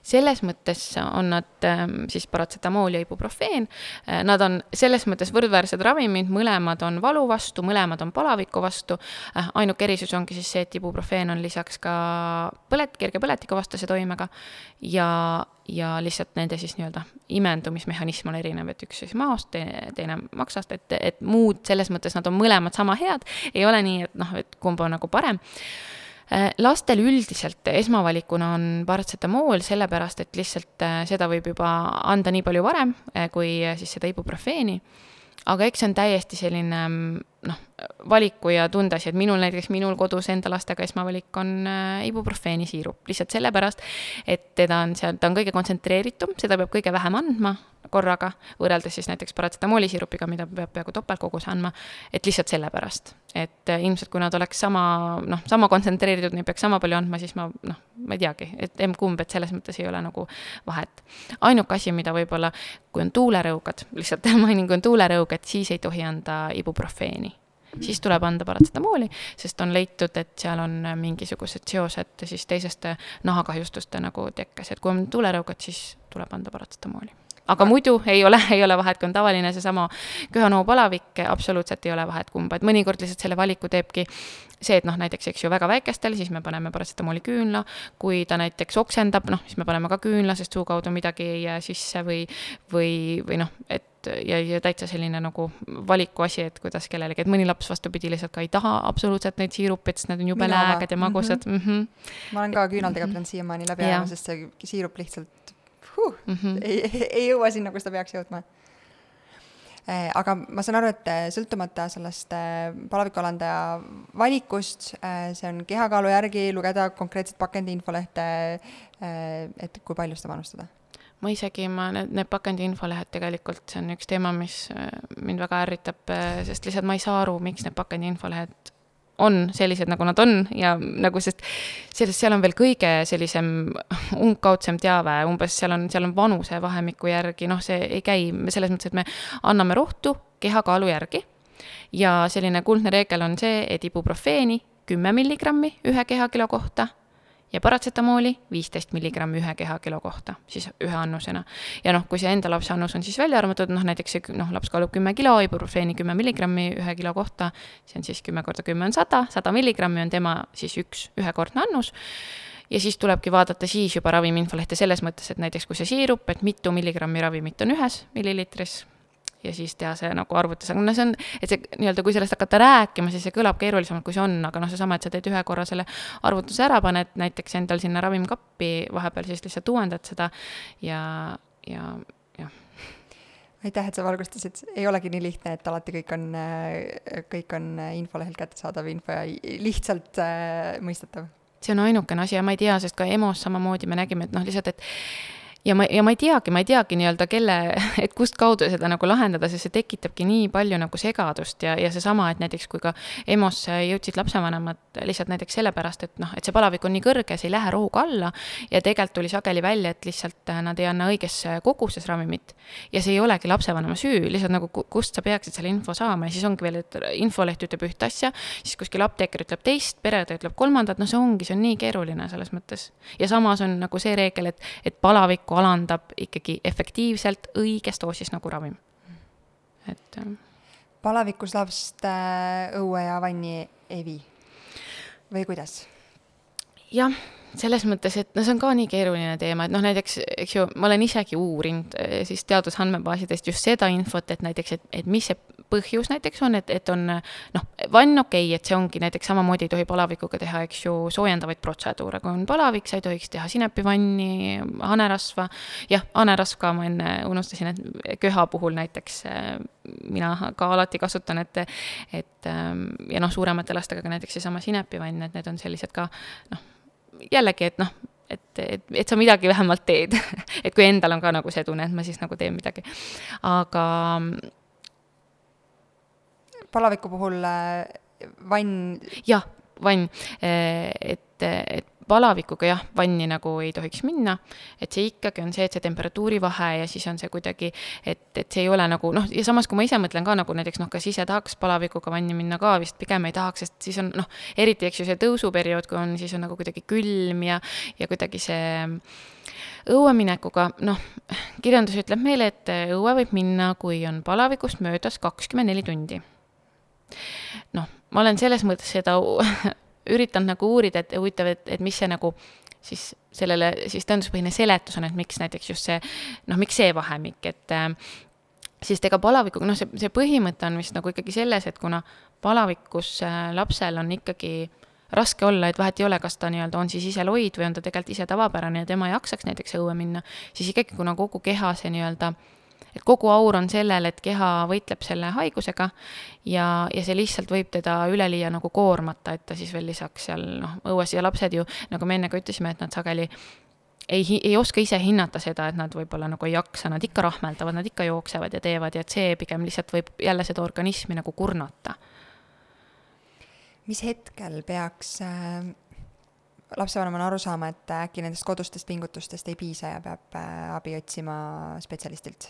[SPEAKER 2] Selles mõttes on nad ähm, siis paratsetamool ja ibuprofeen, äh, nad on selles mõttes võrdväärsed ravimid, mõlemad on valu vastu, mõlemad on palaviku vastu, äh, ainuke erisus ongi siis see, et ibuprofeen on lisaks ka põlet-, kerge põletikuvastase toimega ja, ja lihtsalt nende siis nii-öelda imendumismehhanism on erinev, et üks siis maost, teine, teine maksast, et, et muud selles mõttes nad on mõlemad sama head, ei ole nii, et noh, et kumb on nagu parem lastel üldiselt esmavalikuna on paratsetamool, sellepärast et lihtsalt äh, seda võib juba anda nii palju varem äh, kui siis seda ibuprofeeni. aga eks see on täiesti selline mm, noh, valiku ja tunde asi, et minul näiteks, minul kodus enda lastega esmavalik on ibuprofeeni siirup, lihtsalt sellepärast, et teda on seal, ta on kõige kontsentreeritum, seda peab kõige vähem andma korraga, võrreldes siis näiteks paratsetamooli siirupiga, mida peab peaaegu topeltkoguse andma, et lihtsalt sellepärast. et äh, ilmselt kui nad oleks sama, noh, sama kontsentreeritud, neid peaks sama palju andma, siis ma noh, ma ei teagi, et emb-kumb, et selles mõttes ei ole nagu vahet. ainuke asi, mida võib-olla, kui on tuulerõugad, lihtsalt (laughs) mainin, kui on tuulerõugad, siis ei tohi anda ibuprofeeni siis tuleb anda paratsetamooli, sest on leitud, et seal on mingisugused seosed siis teiseste nahakahjustuste nagu tekkes, et kui on tulerõugad, siis tuleb anda paratsetamooli aga muidu ei ole, ei ole vahet, kui on tavaline seesama köha-noapalavik, absoluutselt ei ole vahet kumba, et mõnikord lihtsalt selle valiku teebki see, et noh, näiteks eks ju väga väikestel, siis me paneme paratsetamooli küünla, kui ta näiteks oksendab, noh, siis me paneme ka küünla, sest suu kaudu midagi ei jää sisse või, või, või noh, et ja, ja täitsa selline nagu valiku asi, et kuidas kellelegi, et mõni laps vastupidi lihtsalt ka ei taha absoluutselt neid siirupit, sest need on jube lääged ja magusad. Mm. -hmm.
[SPEAKER 1] ma olen ka küünaldega pidanud siiamaani läbi ajama, sest see siirup lihtsalt huh, mm -hmm. ei, ei jõua sinna, kus ta peaks jõudma Eh, aga ma saan aru, et eh, sõltumata sellest eh, palavikualandaja valikust, see on kehakaalu järgi lugeda konkreetset pakendi infolehte, et kui palju seda panustada?
[SPEAKER 2] ma isegi, ma, need, need pakendi infolehed tegelikult, see on üks teema, mis mind väga ärritab, sest lihtsalt ma ei saa aru, miks need pakendi infolehed on sellised, nagu nad on ja nagu, sest sellest, seal on veel kõige sellisem umbkaudsem teave, umbes seal on, seal on vanusevahemiku järgi, noh, see ei käi selles mõttes, et me anname rohtu kehakaalu järgi ja selline kuldne reegel on see, et ibuprofeeni kümme milligrammi ühe kehakilo kohta ja paratsetamooli viisteist milligrammi ühe kehakilo kohta, siis ühe annusena. ja noh, kui see enda lapse annus on siis välja arvatud, noh näiteks see noh, laps kaalub kümme kilo, ibuprofeeni kümme milligrammi ühe kilo kohta, see on siis kümme korda kümme on sada, sada milligrammi on tema siis üks ühekordne annus ja siis tulebki vaadata siis juba ravimi infolehte selles mõttes, et näiteks kui see siirup, et mitu milligrammi ravimit on ühes milliliitris ja siis teha see nagu arvutus, aga noh, see on, et see nii-öelda, kui sellest hakata rääkima, siis see kõlab keerulisemalt, kui see on, aga noh, seesama, et sa teed ühe korra selle arvutuse ära, paned näiteks endal sinna ravimkappi, vahepeal siis lihtsalt uuendad seda ja, ja jah
[SPEAKER 1] aitäh, et sa valgustasid, ei olegi nii lihtne, et alati kõik on, kõik on infolehelt kättesaadav info ja lihtsalt äh, mõistetav.
[SPEAKER 2] see on ainukene asi ja ma ei tea, sest ka EMO-s samamoodi me nägime, et noh, lihtsalt, et ja ma, ja ma ei teagi, ma ei teagi nii-öelda, kelle, (laughs) et kust kaudu seda nagu lahendada, sest see tekitabki nii palju nagu segadust ja, ja seesama, et näiteks kui ka EMO-sse jõudsid lapsevanemad lihtsalt näiteks sellepärast, et noh, et see palavik on nii kõrge, see ei lähe rohuga alla ja tegelikult tuli sageli välja, et lihtsalt nad ei anna õiges koguses ravimit. ja see ei olegi lapsevanema süü, lihtsalt nagu kust sa peaksid selle info saama ja siis ongi veel, et infoleht ütleb ühte asja, siis kuskil apteeker ütleb teist, pereõde ütleb kolmandat, no see ongi, see on nii keeruline selles mõttes. ja samas on nagu see reegel, et, et palavikku paraku alandab ikkagi efektiivselt õiges doosis nagu ravim. et.
[SPEAKER 1] palavikus last äh, õue ja vanni ei vii või kuidas?
[SPEAKER 2] jah selles mõttes, et no see on ka nii keeruline teema, et noh, näiteks eks ju, ma olen isegi uurinud eh, siis teadusandmebaasidest just seda infot, et näiteks, et, et mis see põhjus näiteks on, et, et on noh, vann okei okay,, et see ongi näiteks samamoodi ei tohi palavikuga teha, eks ju, soojendavaid protseduure, kui on palavik, sa ei tohiks teha sinepivanni, hanerasva, jah, hanerasv ka ma enne unustasin, et köha puhul näiteks eh, mina ka alati kasutan, et, et ja noh, suuremate lastega ka näiteks seesama sinepivann, et need on sellised ka noh jällegi, et noh, et, et, et sa midagi vähemalt teed (laughs) et kui endal on ka nagu see tunne, et ma siis nagu teen midagi. aga.
[SPEAKER 1] palaviku puhul äh, vann.
[SPEAKER 2] jah, vann, et, et palavikuga jah, vanni nagu ei tohiks minna, et see ikkagi on see, et see temperatuuri vahe ja siis on see kuidagi, et, et see ei ole nagu noh, ja samas, kui ma ise mõtlen ka nagu näiteks noh, kas ise tahaks palavikuga vanni minna ka, vist pigem ei tahaks, sest siis on noh, eriti eks ju see tõusuperiood, kui on, siis on nagu kuidagi külm ja, ja kuidagi see õueminekuga, noh, kirjandus ütleb meile, et õue võib minna, kui on palavikust möödas kakskümmend neli tundi. noh, ma olen selles mõttes seda üritanud nagu uurida, et huvitav, et, et mis see nagu siis sellele siis tõenduspõhine seletus on, et miks näiteks just see, noh, miks see vahemik, et äh, siis ega palavikuga, noh, see, see põhimõte on vist nagu ikkagi selles, et kuna palavikus äh, lapsel on ikkagi raske olla, et vahet ei ole, kas ta nii-öelda on siis ise loid või on ta tegelikult ise tavapärane ja tema jaksaks näiteks õue minna, siis ikkagi, kuna kogu keha see nii-öelda äh, et kogu aur on sellel, et keha võitleb selle haigusega ja, ja see lihtsalt võib teda üleliia nagu koormata, et ta siis veel lisaks seal noh, õues ja lapsed ju, nagu me enne ka ütlesime, et nad sageli ei, ei oska ise hinnata seda, et nad võib-olla nagu ei jaksa, nad ikka rahmeldavad, nad ikka jooksevad ja teevad ja et see pigem lihtsalt võib jälle seda organismi nagu kurnata.
[SPEAKER 1] mis hetkel peaks äh, lapsevanemana aru saama, et äkki nendest kodustest pingutustest ei piisa ja peab äh, abi otsima spetsialistilt?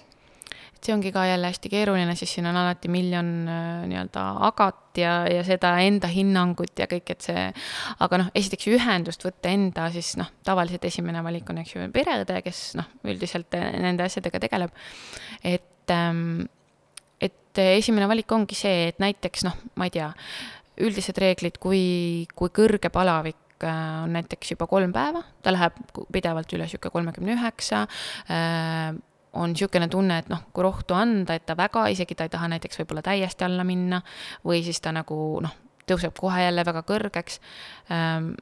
[SPEAKER 2] See ongi ka jälle hästi keeruline, siis siin on alati miljon äh, nii-öelda agat ja, ja seda enda hinnangut ja kõik, et see, aga noh, esiteks ühendust võtta enda siis noh, tavaliselt esimene valik on, eks ju, pereõde, kes noh, üldiselt nende asjadega tegeleb. et ähm, et esimene valik ongi see, et näiteks noh, ma ei tea, üldised reeglid, kui, kui kõrge palavik äh, on näiteks juba kolm päeva, ta läheb pidevalt üle niisugune kolmekümne üheksa, äh, on niisugune tunne, et noh, kui rohtu anda, et ta väga, isegi ta ei taha näiteks võib-olla täiesti alla minna või siis ta nagu noh, tõuseb kohe jälle väga kõrgeks. Ähm,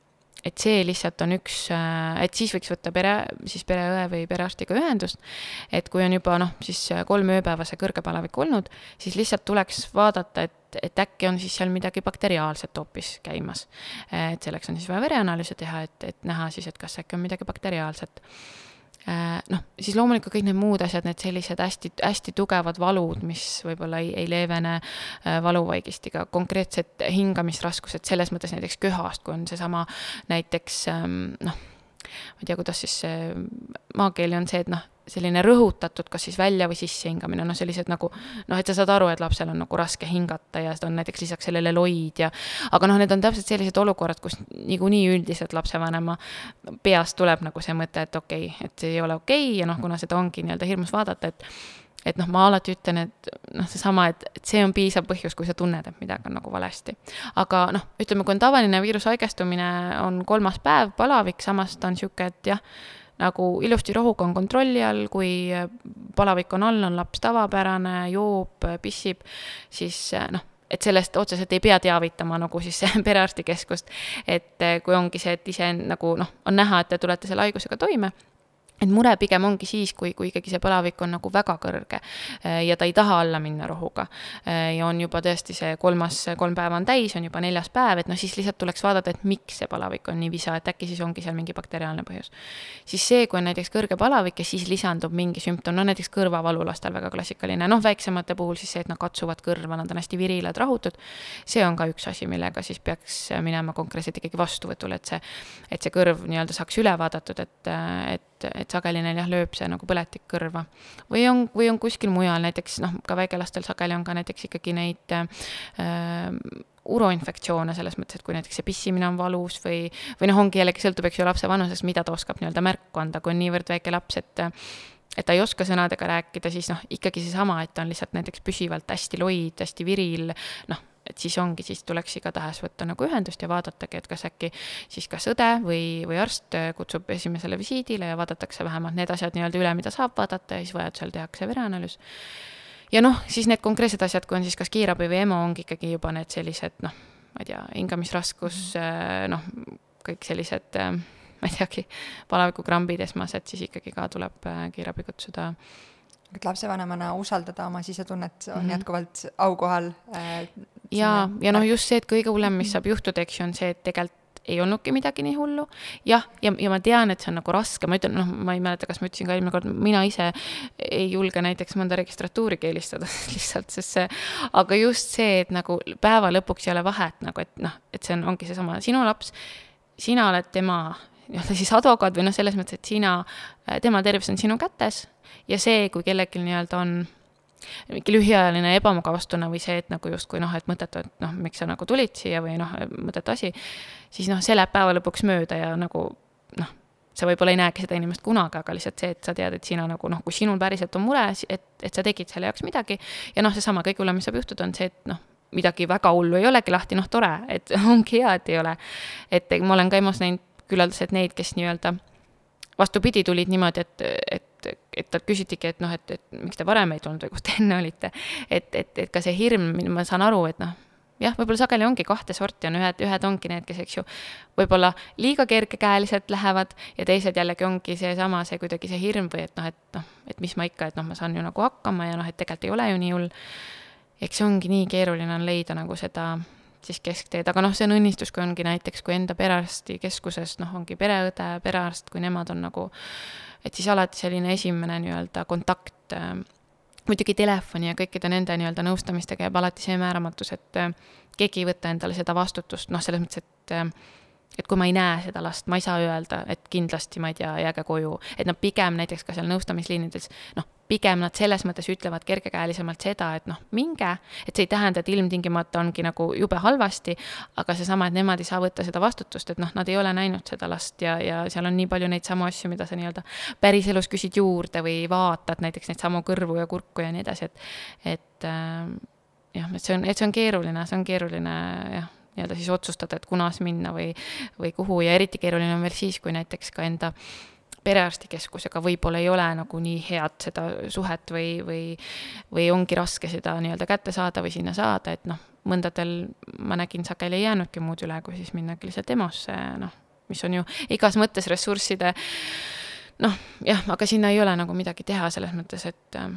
[SPEAKER 2] et see lihtsalt on üks, äh, et siis võiks võtta pere, siis pereõe või perearstiga ühendust, et kui on juba noh, siis kolm ööpäeva see kõrge palavik olnud, siis lihtsalt tuleks vaadata, et, et äkki on siis seal midagi bakteriaalset hoopis käimas. et selleks on siis vaja vereanalüüse teha, et, et näha siis, et kas äkki on midagi bakteriaalset. Äh, noh, siis loomulikult kõik need muud asjad, need sellised hästi, hästi tugevad valud, mis võib-olla ei, ei leevene äh, valuvaigistiga, konkreetsed hingamisraskused selles mõttes näiteks köhast, kui on seesama näiteks ähm, noh, ma ei tea, kuidas siis maakeeli on see, et noh, selline rõhutatud, kas siis välja või sisse hingamine, noh, sellised nagu noh, et sa saad aru, et lapsel on nagu raske hingata ja on näiteks lisaks sellele loid ja aga noh, need on täpselt sellised olukorrad, kus niikuinii üldiselt lapsevanema peast tuleb nagu see mõte, et okei okay,, et see ei ole okei okay ja noh, kuna seda ongi nii-öelda hirmus vaadata, et et noh, ma alati ütlen, et noh, seesama, et, et see on piisav põhjus, kui sa tunned, et midagi on nagu valesti. aga noh, ütleme, kui on tavaline viirushaigestumine, on kolmas päev, palavik, samas ta on niisugune, et jah, nagu ilusti rohuga on kontrolli all, kui palavik on all, on laps tavapärane, joob, pissib, siis noh, et sellest otseselt ei pea teavitama nagu siis (laughs) perearstikeskust. et kui ongi see, et ise nagu noh, on näha, et te tulete selle haigusega toime et mure pigem ongi siis, kui, kui ikkagi see palavik on nagu väga kõrge äh, ja ta ei taha alla minna rohuga. Äh, ja on juba tõesti see kolmas, kolm päeva on täis, on juba neljas päev, et noh, siis lihtsalt tuleks vaadata, et miks see palavik on nii visa, et äkki siis ongi seal mingi bakteriaalne põhjus. siis see, kui on näiteks kõrge palavik ja siis lisandub mingi sümptom, no näiteks kõrvavalu lastel väga klassikaline, noh, väiksemate puhul siis see, et nad katsuvad kõrva, nad on hästi virilad, rahutud. see on ka üks asi, millega siis peaks minema konkreetselt ikkagi vastuvõtule, et see, et see kõrv nii-öelda saaks üle vaadatud, et, et et, et sageli neil jah, lööb see nagu põletik kõrva. või on, või on kuskil mujal, näiteks noh, ka väikelastel sageli on ka näiteks ikkagi neid äh, uroinfektsioone selles mõttes, et kui näiteks see pissimine on valus või, või noh, ongi jällegi sõltub, eks ju, lapse vanusest, mida ta oskab nii-öelda märku anda, kui on niivõrd väike laps, et et ta ei oska sõnadega rääkida, siis noh, ikkagi seesama, et ta on lihtsalt näiteks püsivalt hästi loid, hästi viril, noh, et siis ongi, siis tuleks igatahes võtta nagu ühendust ja vaadatagi, et kas äkki siis kas õde või, või arst kutsub esimesele visiidile ja vaadatakse vähemalt need asjad nii-öelda üle, mida saab vaadata ja siis vajadusel tehakse vereanalüüs. ja noh, siis need konkreetsed asjad, kui on siis kas kiirabi või EMO, ongi ikkagi juba need sellised noh, ma ei tea, hingamisraskus mm, -hmm. noh, kõik sellised äh, ma ei teagi, palavikukrambid esmased, siis ikkagi ka tuleb äh, kiirabi kutsuda
[SPEAKER 1] et lapsevanemana usaldada oma sisetunnet on mm -hmm. jätkuvalt aukohal äh,.
[SPEAKER 2] ja, ja noh, just see, et kõige hullem, mis saab juhtuda, eks ju, on see, et tegelikult ei olnudki midagi nii hullu. jah, ja, ja ma tean, et see on nagu raske, ma ütlen, noh, ma ei mäleta, kas ma ütlesin ka eelmine kord, mina ise ei julge näiteks mõnda registratuuri keelistada (laughs) lihtsalt, sest see, aga just see, et nagu päeva lõpuks ei ole vahet nagu, et noh, et see on, ongi seesama sinu laps, sina oled tema nii-öelda siis advokaat või noh, selles mõttes, et sina, tema tervis on sinu kätes ja see, kui kellelgi nii-öelda on mingi lühiajaline ebamugavustunne või see, et nagu justkui noh, et mõttetu, et noh, miks sa nagu tulid siia või noh, mõttetu asi, siis noh, see läheb päeva lõpuks mööda ja nagu noh, sa võib-olla ei näegi seda inimest kunagi, aga lihtsalt see, et sa tead, et sina nagu noh, kui sinul päriselt on mure, et, et sa tegid selle jaoks midagi ja noh, seesama kõige hullem, mis saab juhtuda, on see, et noh, midagi väga hullu ei olegi lahti, noh, tore, et (laughs) ongi hea, et ei ole. et ma olen ka EMO-s näinud küllaldaselt neid, kes nii-öelda vastupidi, tulid niimoodi, et et, et talt küsitigi, et noh, et, et miks te varem ei tulnud või kus te enne olite. et, et, et ka see hirm, ma saan aru, et noh, jah, võib-olla sageli ongi kahte sorti, on ühed, ühed ongi need, kes, eks ju, võib-olla liiga kergekäeliselt lähevad ja teised jällegi ongi seesama, see kuidagi see hirm või et noh, et noh, et mis ma ikka, et noh, ma saan ju nagu hakkama ja noh, et tegelikult ei ole ju nii hull. eks see ongi nii keeruline on leida nagu seda siis keskteed, aga noh, see on õnnistus, kui ongi näiteks, kui enda perearstikeskuses noh, ongi pereõde, perearst, kui nemad on nagu et siis alati selline esimene nii-öelda kontakt äh, muidugi telefoni ja kõikide nende nii-öelda nõustamistega jääb alati see määramatus, et äh, keegi ei võta endale seda vastutust, noh, selles mõttes, et äh, et kui ma ei näe seda last, ma ei saa öelda, et kindlasti, ma ei tea, jääge koju, et noh, pigem näiteks ka seal nõustamisliinides, noh, pigem nad selles mõttes ütlevad kergekäelisemalt seda, et noh, minge, et see ei tähenda, et ilmtingimata ongi nagu jube halvasti, aga seesama, et nemad ei saa võtta seda vastutust, et noh, nad ei ole näinud seda last ja, ja seal on nii palju neid samu asju, mida sa nii-öelda päriselus küsid juurde või vaatad näiteks neid samu kõrvu ja kurku ja nii edasi, et, et äh, jah, et see on, et see on keeruline, see on keeruline jah, nii-öelda siis otsustada, et kunas minna või, või kuhu. Ja eriti keeruline on veel siis, kui näiteks ka enda perearstikeskusega võib-olla ei ole nagu nii head seda suhet või, või, või ongi raske seda nii-öelda kätte saada või sinna saada, et noh, mõndadel ma nägin, sageli ei jäänudki muud üle, kui siis minnagi lihtsalt EMO-sse, noh, mis on ju igas mõttes ressursside noh, jah, aga sinna ei ole nagu midagi teha selles mõttes, et äh,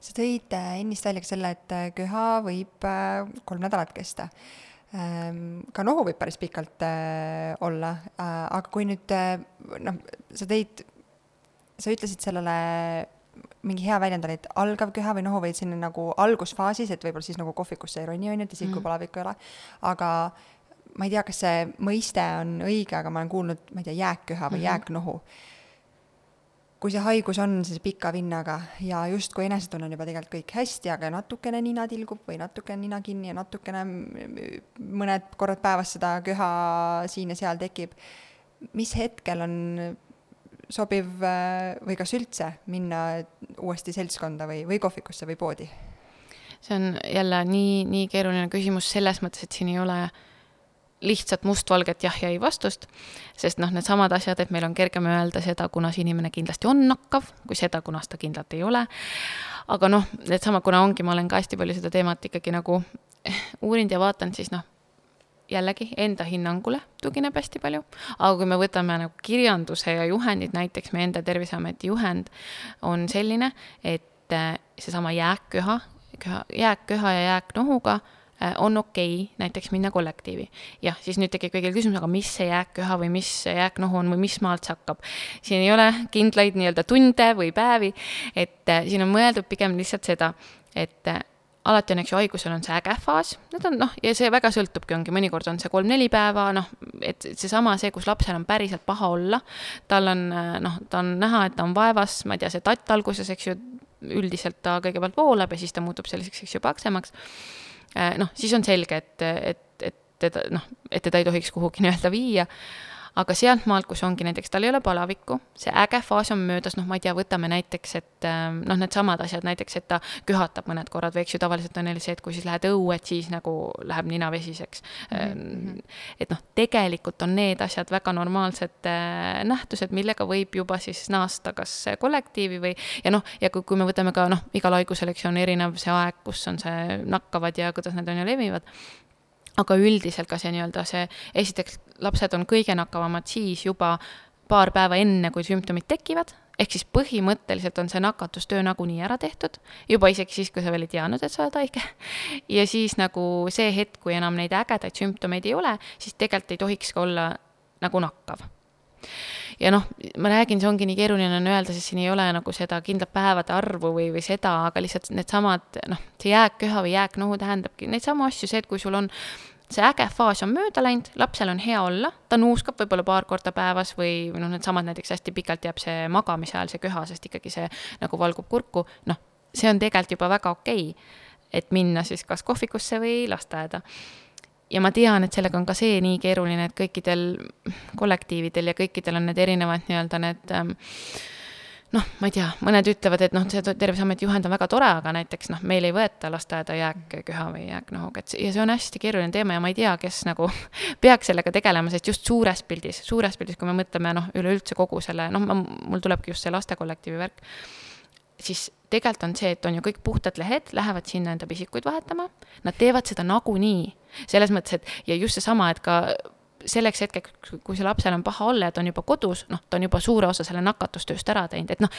[SPEAKER 1] sa tõid äh, ennist välja ka selle, et äh, köha võib äh, kolm nädalat kesta. Ähm, ka nohu võib päris pikalt olla, aga kui nüüd noh, sa tõid, sa ütlesid sellele mingi hea väljend oli, et algav köha või nohu või sinna nagu algusfaasis, et võib-olla siis nagu kohvikusse ei roni, on ju, et isegi kui mm. palavikku ei ole, aga ma ei tea, kas see mõiste on õige, aga ma olen kuulnud, ma ei tea, jääkköha või mm -hmm. jääknohu kui see haigus on siis pika vinnaga ja justkui enesetunne on juba tegelikult kõik hästi, aga natukene nina tilgub või natukene nina kinni ja natukene mõned korrad päevas seda köha siin ja seal tekib, mis hetkel on sobiv või kas üldse minna uuesti seltskonda või, või kohvikusse või poodi?
[SPEAKER 2] see on jälle nii, nii keeruline küsimus selles mõttes, et siin ei ole äh, lihtsalt mustvalget jah ja ei vastust, sest noh, needsamad asjad, et meil on kergem öelda seda, kunas inimene kindlasti on nakkav, kui seda, kunas ta kindlalt ei ole. aga noh, needsamad, kuna ongi, ma olen ka hästi palju seda teemat ikkagi nagu (laughs) uurinud ja vaadanud, siis noh, jällegi enda hinnangule tugineb hästi palju, aga kui me võtame nagu kirjanduse ja juhendid, näiteks meie enda Terviseameti juhend on selline, et eh, seesama jääkköha, jääkköha ja jääknohuga on okei okay, näiteks minna kollektiivi. jah, siis nüüd tekib kõigil küsimus, aga mis see jääkköha või mis see jääknohu on või mis maalt see hakkab. siin ei ole kindlaid nii-öelda tunde või päevi, et äh, siin on mõeldud pigem lihtsalt seda, et äh, alati on, eks ju, haigusel on see äge faas, need on noh, ja see väga sõltubki, ongi, mõnikord on see kolm-neli päeva, noh, et seesama, see, kus lapsel on päriselt paha olla, tal on noh, ta on näha, et ta on vaevas, ma ei tea, see tatt alguses, eks ju, üldiselt ta kõigepealt voolab ja siis ta muutub selliseks, eks ju, paksemaks Äh, noh, siis on selge, et, et, et teda noh, et teda ei tohiks kuhugi nii-öelda viia aga sealtmaalt, kus ongi näiteks, tal ei ole palavikku, see äge faas on möödas, noh, ma ei tea, võtame näiteks, et ähm, noh, needsamad asjad näiteks, et ta köhatab mõned korrad või eks ju, tavaliselt on neil see, et kui siis lähed õue, et siis nagu läheb nina vesiseks mm. -hmm. et noh, tegelikult on need asjad väga normaalsed äh, nähtused, millega võib juba siis naasta kas kollektiivi või ja noh, ja kui, kui me võtame ka noh, igal haigusel, eks ju, on erinev see aeg, kus on see nakkavad ja kuidas need on ju levivad aga üldiselt ka see nii-öelda see, esiteks lapsed on kõige nakkavamad siis juba paar päeva enne, kui sümptomid tekivad, ehk siis põhimõtteliselt on see nakatustöö nagunii ära tehtud, juba isegi siis, kui sa veel ei teadnud, et sa oled haige. (laughs) ja siis nagu see hetk, kui enam neid ägedaid sümptomeid ei ole, siis tegelikult ei tohiks ka olla nagu nakkav ja noh, ma räägin, see ongi nii keeruline on öelda, sest siin ei ole nagu seda kindlat päevade arvu või, või seda, aga lihtsalt needsamad noh, see jääkköha või jääknohu tähendabki neid samu asju, see, et kui sul on see äge faas on mööda läinud, lapsel on hea olla, ta nuuskab võib-olla paar korda päevas või, noh, needsamad näiteks hästi pikalt jääb see magamise ajal see köha, sest ikkagi see nagu valgub kurku, noh, see on tegelikult juba väga okei okay,, et minna siis kas kohvikusse või lasteaeda ja ma tean, et sellega on ka see nii keeruline, et kõikidel kollektiividel ja kõikidel on need erinevad nii-öelda need ähm, noh, ma ei tea, mõned ütlevad, et noh, see Terviseameti juhend on väga tore, aga näiteks noh, meil ei võeta lasteaeda jääkköha või jääknohuga, et ja see on hästi keeruline teema ja ma ei tea, kes nagu (laughs) peaks sellega tegelema, sest just suures pildis, suures pildis, kui me mõtleme noh, üleüldse kogu selle, noh, mul tulebki just see lastekollektiivi värk, siis tegelikult on see, et on ju kõik puhtad lehed, lähevad sinna enda pisikuid vahetama, nad teevad seda nagunii. Selles mõttes, et ja just seesama, et ka selleks hetkeks, kui see lapsel on paha olla ja ta on juba kodus, noh, ta on juba suure osa selle nakatustööst ära teinud, et noh,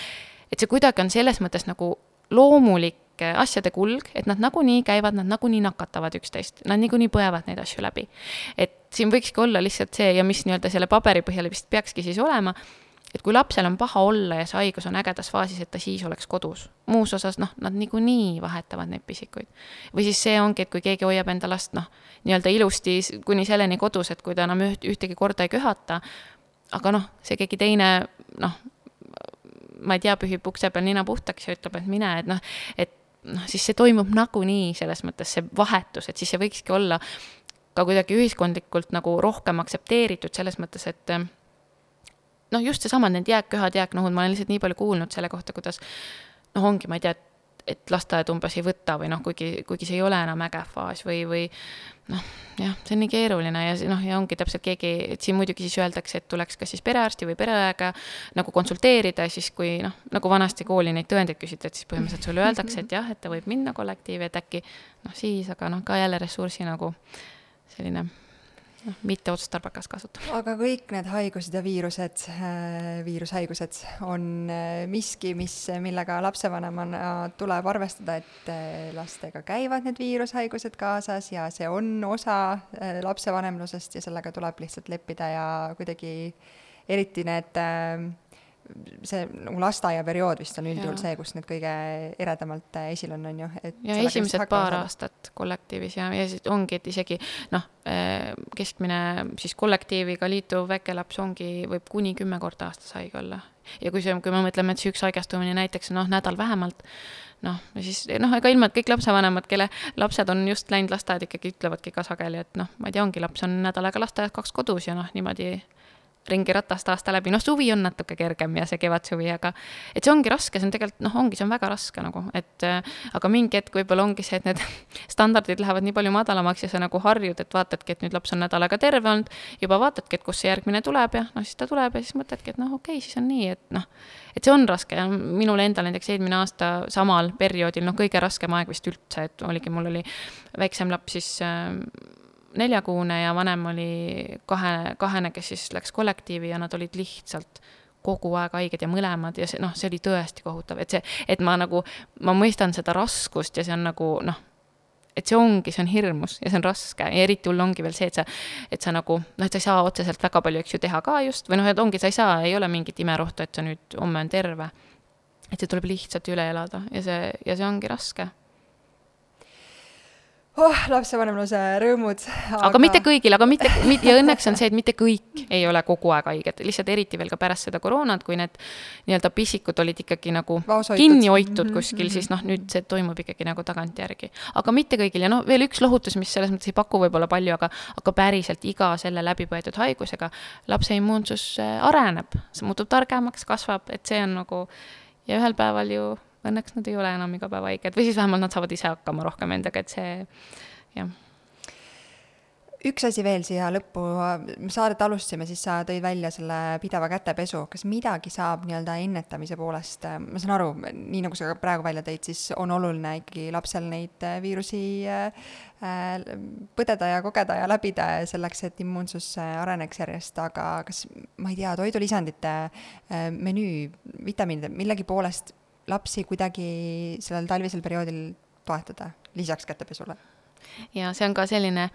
[SPEAKER 2] et see kuidagi on selles mõttes nagu loomulik asjade kulg, et nad nagunii käivad, nad nagunii nakatavad üksteist, nad niikuinii põevad neid asju läbi. et siin võikski olla lihtsalt see ja mis nii-öelda selle paberi põhjal vist peakski siis olema, et kui lapsel on paha olla ja see haigus on ägedas faasis, et ta siis oleks kodus. muus osas noh, nad niikuinii vahetavad neid pisikuid. või siis see ongi, et kui keegi hoiab enda last noh, nii-öelda ilusti kuni selleni kodus, et kui ta enam üht, ühtegi korda ei köhata, aga noh, see keegi teine noh, ma ei tea, pühib ukse peal nina puhtaks ja ütleb, et mine, et noh, et noh, siis see toimub nagunii selles mõttes, see vahetus, et siis see võikski olla ka kuidagi ühiskondlikult nagu rohkem aktsepteeritud selles mõttes, et noh, just seesama, need jääkköhad, jääknohud, ma olen lihtsalt nii palju kuulnud selle kohta, kuidas noh, ongi, ma ei tea, et et lasteaed umbes ei võta või noh, kuigi, kuigi see ei ole enam äge faas või, või noh, jah, see on nii keeruline ja noh, ja ongi täpselt keegi, et siin muidugi siis öeldakse, et tuleks kas siis perearsti või pereõega nagu konsulteerida, siis kui noh, nagu vanasti kooli neid tõendeid küsiti, et siis põhimõtteliselt sulle öeldakse, et jah, et ta võib minna kollektiivi, et äkki noh, siis, aga noh, ka jälle ressursi nagu selline noh, mitte otstarbekas kasutada.
[SPEAKER 1] aga kõik need haigused ja viirused äh,, viirushaigused on äh, miski, mis, millega lapsevanemana tuleb arvestada, et äh, lastega käivad need viirushaigused kaasas ja see on osa lapsevanemlusest ja sellega tuleb lihtsalt leppida ja kuidagi eriti need äh, see nagu lasteaiaperiood vist on üldjuhul see, kus need kõige eredamalt äh, esil on, on ju,
[SPEAKER 2] et ja esimesed paar saada. aastat kollektiivis ja, ja siis ongi, et isegi noh, äh, keskmine siis kollektiiviga liituv väikelaps ongi, võib kuni kümme korda aastas haige olla. ja kui see, kui me mõtleme, et see üks haigestumine näiteks noh, nädal vähemalt, noh, siis noh, ega ilma, et kõik lapsevanemad, kelle lapsed on just läinud lasteaeda, ikkagi ütlevadki ka sageli, et noh, ma ei tea, ongi laps on nädal aega lasteaias, kaks kodus ja noh, niimoodi ringiratast aasta läbi, noh, suvi on natuke kergem ja see kevadsuvi, aga et see ongi raske, see on tegelikult noh, ongi, see on väga raske nagu, et äh, aga mingi hetk võib-olla ongi see, et need (laughs) standardid lähevad nii palju madalamaks ja sa nagu harjud, et vaatadki, et nüüd laps on nädal aega terve olnud, juba vaatadki, et kust see järgmine tuleb ja noh, siis ta tuleb ja siis mõtledki, et noh, okei okay,, siis on nii, et noh, et see on raske. Ja minul endal näiteks eelmine aasta samal perioodil, noh, kõige raskem aeg vist üldse, et oligi, mul oli väiksem laps siis äh, neljakuune ja vanem oli kahe, kahene, kes siis läks kollektiivi ja nad olid lihtsalt kogu aeg haiged ja mõlemad ja see noh, see oli tõesti kohutav, et see, et ma nagu, ma mõistan seda raskust ja see on nagu noh, et see ongi, see on hirmus ja see on raske ja eriti hull ongi veel see, et sa, et sa nagu noh, et sa ei saa otseselt väga palju, eks ju, teha ka just või noh, et ongi, sa ei saa, ei ole mingit imerohtu, et sa nüüd homme on terve. et see tuleb lihtsalt üle elada ja see, ja see ongi raske
[SPEAKER 1] oh, lapsevanemluse rõõmud
[SPEAKER 2] aga.... mitte kõigil, aga mitte, ja õnneks on see, et mitte kõik ei ole kogu aeg haiged, lihtsalt eriti veel ka pärast seda koroonat, kui need nii-öelda pisikud olid ikkagi nagu Vaoshoitud. kinni hoitud mhm, kuskil mm, -hmm. siis noh, nüüd see toimub ikkagi nagu tagantjärgi. aga mitte kõigil ja noh, veel üks lohutus, mis selles mõttes ei paku võib-olla palju, aga, aga päriselt iga selle läbipõetud haigusega lapse immuunsus äh, areneb, see muutub targemaks, kasvab, et see on nagu ja ühel päeval ju õnneks nad ei ole enam iga päev haiged või siis vähemalt nad saavad ise hakkama rohkem endaga, et see jah.
[SPEAKER 1] Üks asi veel siia lõppu, saadet alustasime, siis sa tõid välja selle pideva kätepesu, kas midagi saab nii-öelda ennetamise poolest, ma saan aru, nii nagu sa praegu välja tõid, siis on oluline ikkagi lapsel neid viirusi äh, põdeda ja kogeda ja läbida selleks, et immuunsus areneks järjest, aga kas, ma ei tea, toidulisandite äh, menüü, vitamiinide, millegi poolest lapsi kuidagi sellel talvisel perioodil toetada, lisaks kätepesule?
[SPEAKER 2] ja see on ka selline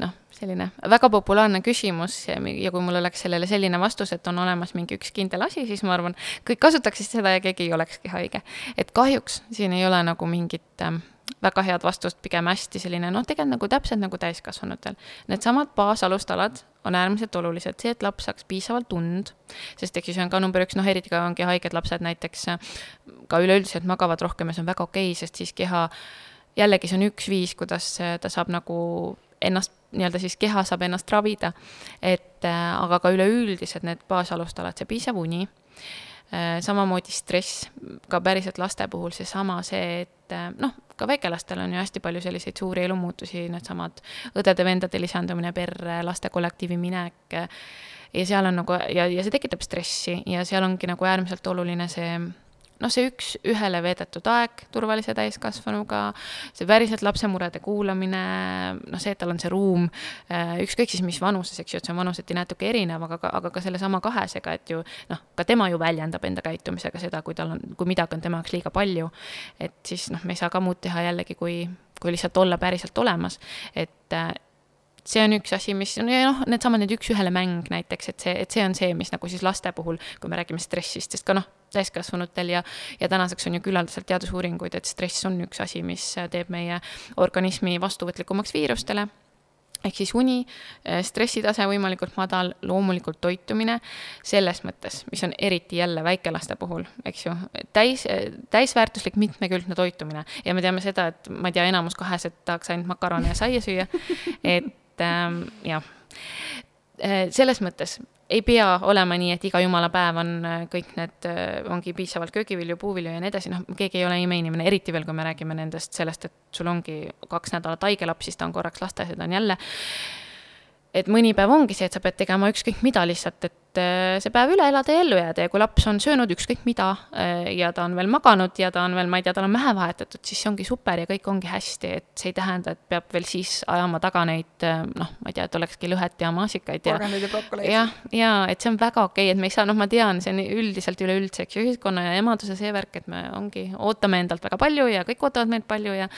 [SPEAKER 2] noh, selline väga populaarne küsimus ja, kui mul oleks sellele selline vastus, et on olemas mingi üks kindel asi, siis ma arvan, kõik kasutaksid seda ja keegi ei olekski haige. et kahjuks siin ei ole nagu mingit ähm, väga head vastust, pigem hästi selline noh, tegelikult nagu täpselt nagu täiskasvanutel. Needsamad baasalustalad on äärmiselt olulised, see, et laps saaks piisavalt und, sest eks see on ka number üks, noh eriti ka ongi haiged lapsed näiteks ka üleüldiselt magavad rohkem ja see on väga okei okay,, sest siis keha, jällegi see on üks viis, kuidas ta saab nagu ennast nii-öelda siis keha saab ennast ravida, et aga ka üleüldised need baasalustalad, see piisav uni. Samamoodi stress, ka päriselt laste puhul seesama, see, et noh, ka väikelastel on ju hästi palju selliseid suuri elumuutusi, needsamad õdede-vendade lisandumine perre, laste kollektiivi minek, ja seal on nagu, ja, ja see tekitab stressi ja seal ongi nagu äärmiselt oluline see noh, see üks-ühele veedetud aeg turvalise täiskasvanuga, see päriselt lapse murede kuulamine, noh, see, et tal on see ruum, äh, ükskõik siis mis vanuses, eks ju, et see on vanuseti natuke erinev, aga aga ka sellesama kahesega, et ju noh, ka tema ju väljendab enda käitumisega seda, kui tal on, kui midagi on tema jaoks liiga palju. et siis noh, me ei saa ka muud teha jällegi, kui, kui lihtsalt olla päriselt olemas, et äh, see on üks asi, mis on ja noh, needsamad need üks-ühele mäng näiteks, et see, et see on see, mis nagu siis laste puhul, kui me räägime stressist, sest ka noh, täiskasvanutel ja, ja tänaseks on ju küllaldaselt teadusuuringuid, et stress on üks asi, mis teeb meie organismi vastuvõtlikumaks viirustele. Ehk siis uni, stressitase võimalikult madal, loomulikult toitumine, selles mõttes, mis on eriti jälle väikelaste puhul, eks ju, täis, täisväärtuslik mitmekülgne toitumine. ja me teame seda, et ma ei tea, enamus kahesed tahaks ainult makarone ja saia süüa, (laughs) et ähm, jah. Selles mõttes ei pea olema nii, et iga jumala päev on äh, kõik need, äh, ongi piisavalt köögivilju, puuvilju ja nii edasi, noh, keegi ei ole imeinimene, eriti veel, kui me räägime nendest, sellest, et sul ongi kaks nädalat haige laps, siis ta on korraks lasteaias ja ta on jälle. Et mõni päev ongi see, et sa pead tegema ükskõik mida lihtsalt, et äh, see päev üle elada ja ellu jääda ja kui laps on söönud ükskõik mida äh, ja ta on veel maganud ja ta on veel, ma ei tea, tal on mähe vahetatud, siis see ongi super ja kõik ongi hästi, et see ei tähenda, et peab veel siis ajama taga neid äh, noh, ma ei tea, et olekski lõhet ja maasikaid ja jah, ja et see on väga okei okay,, et me ei saa, noh, ma tean, see on üldiselt üleüldse, eks ju, ühiskonna ja emaduse see värk, et me ongi, ootame endalt väga palju ja kõik ootavad meilt palju ja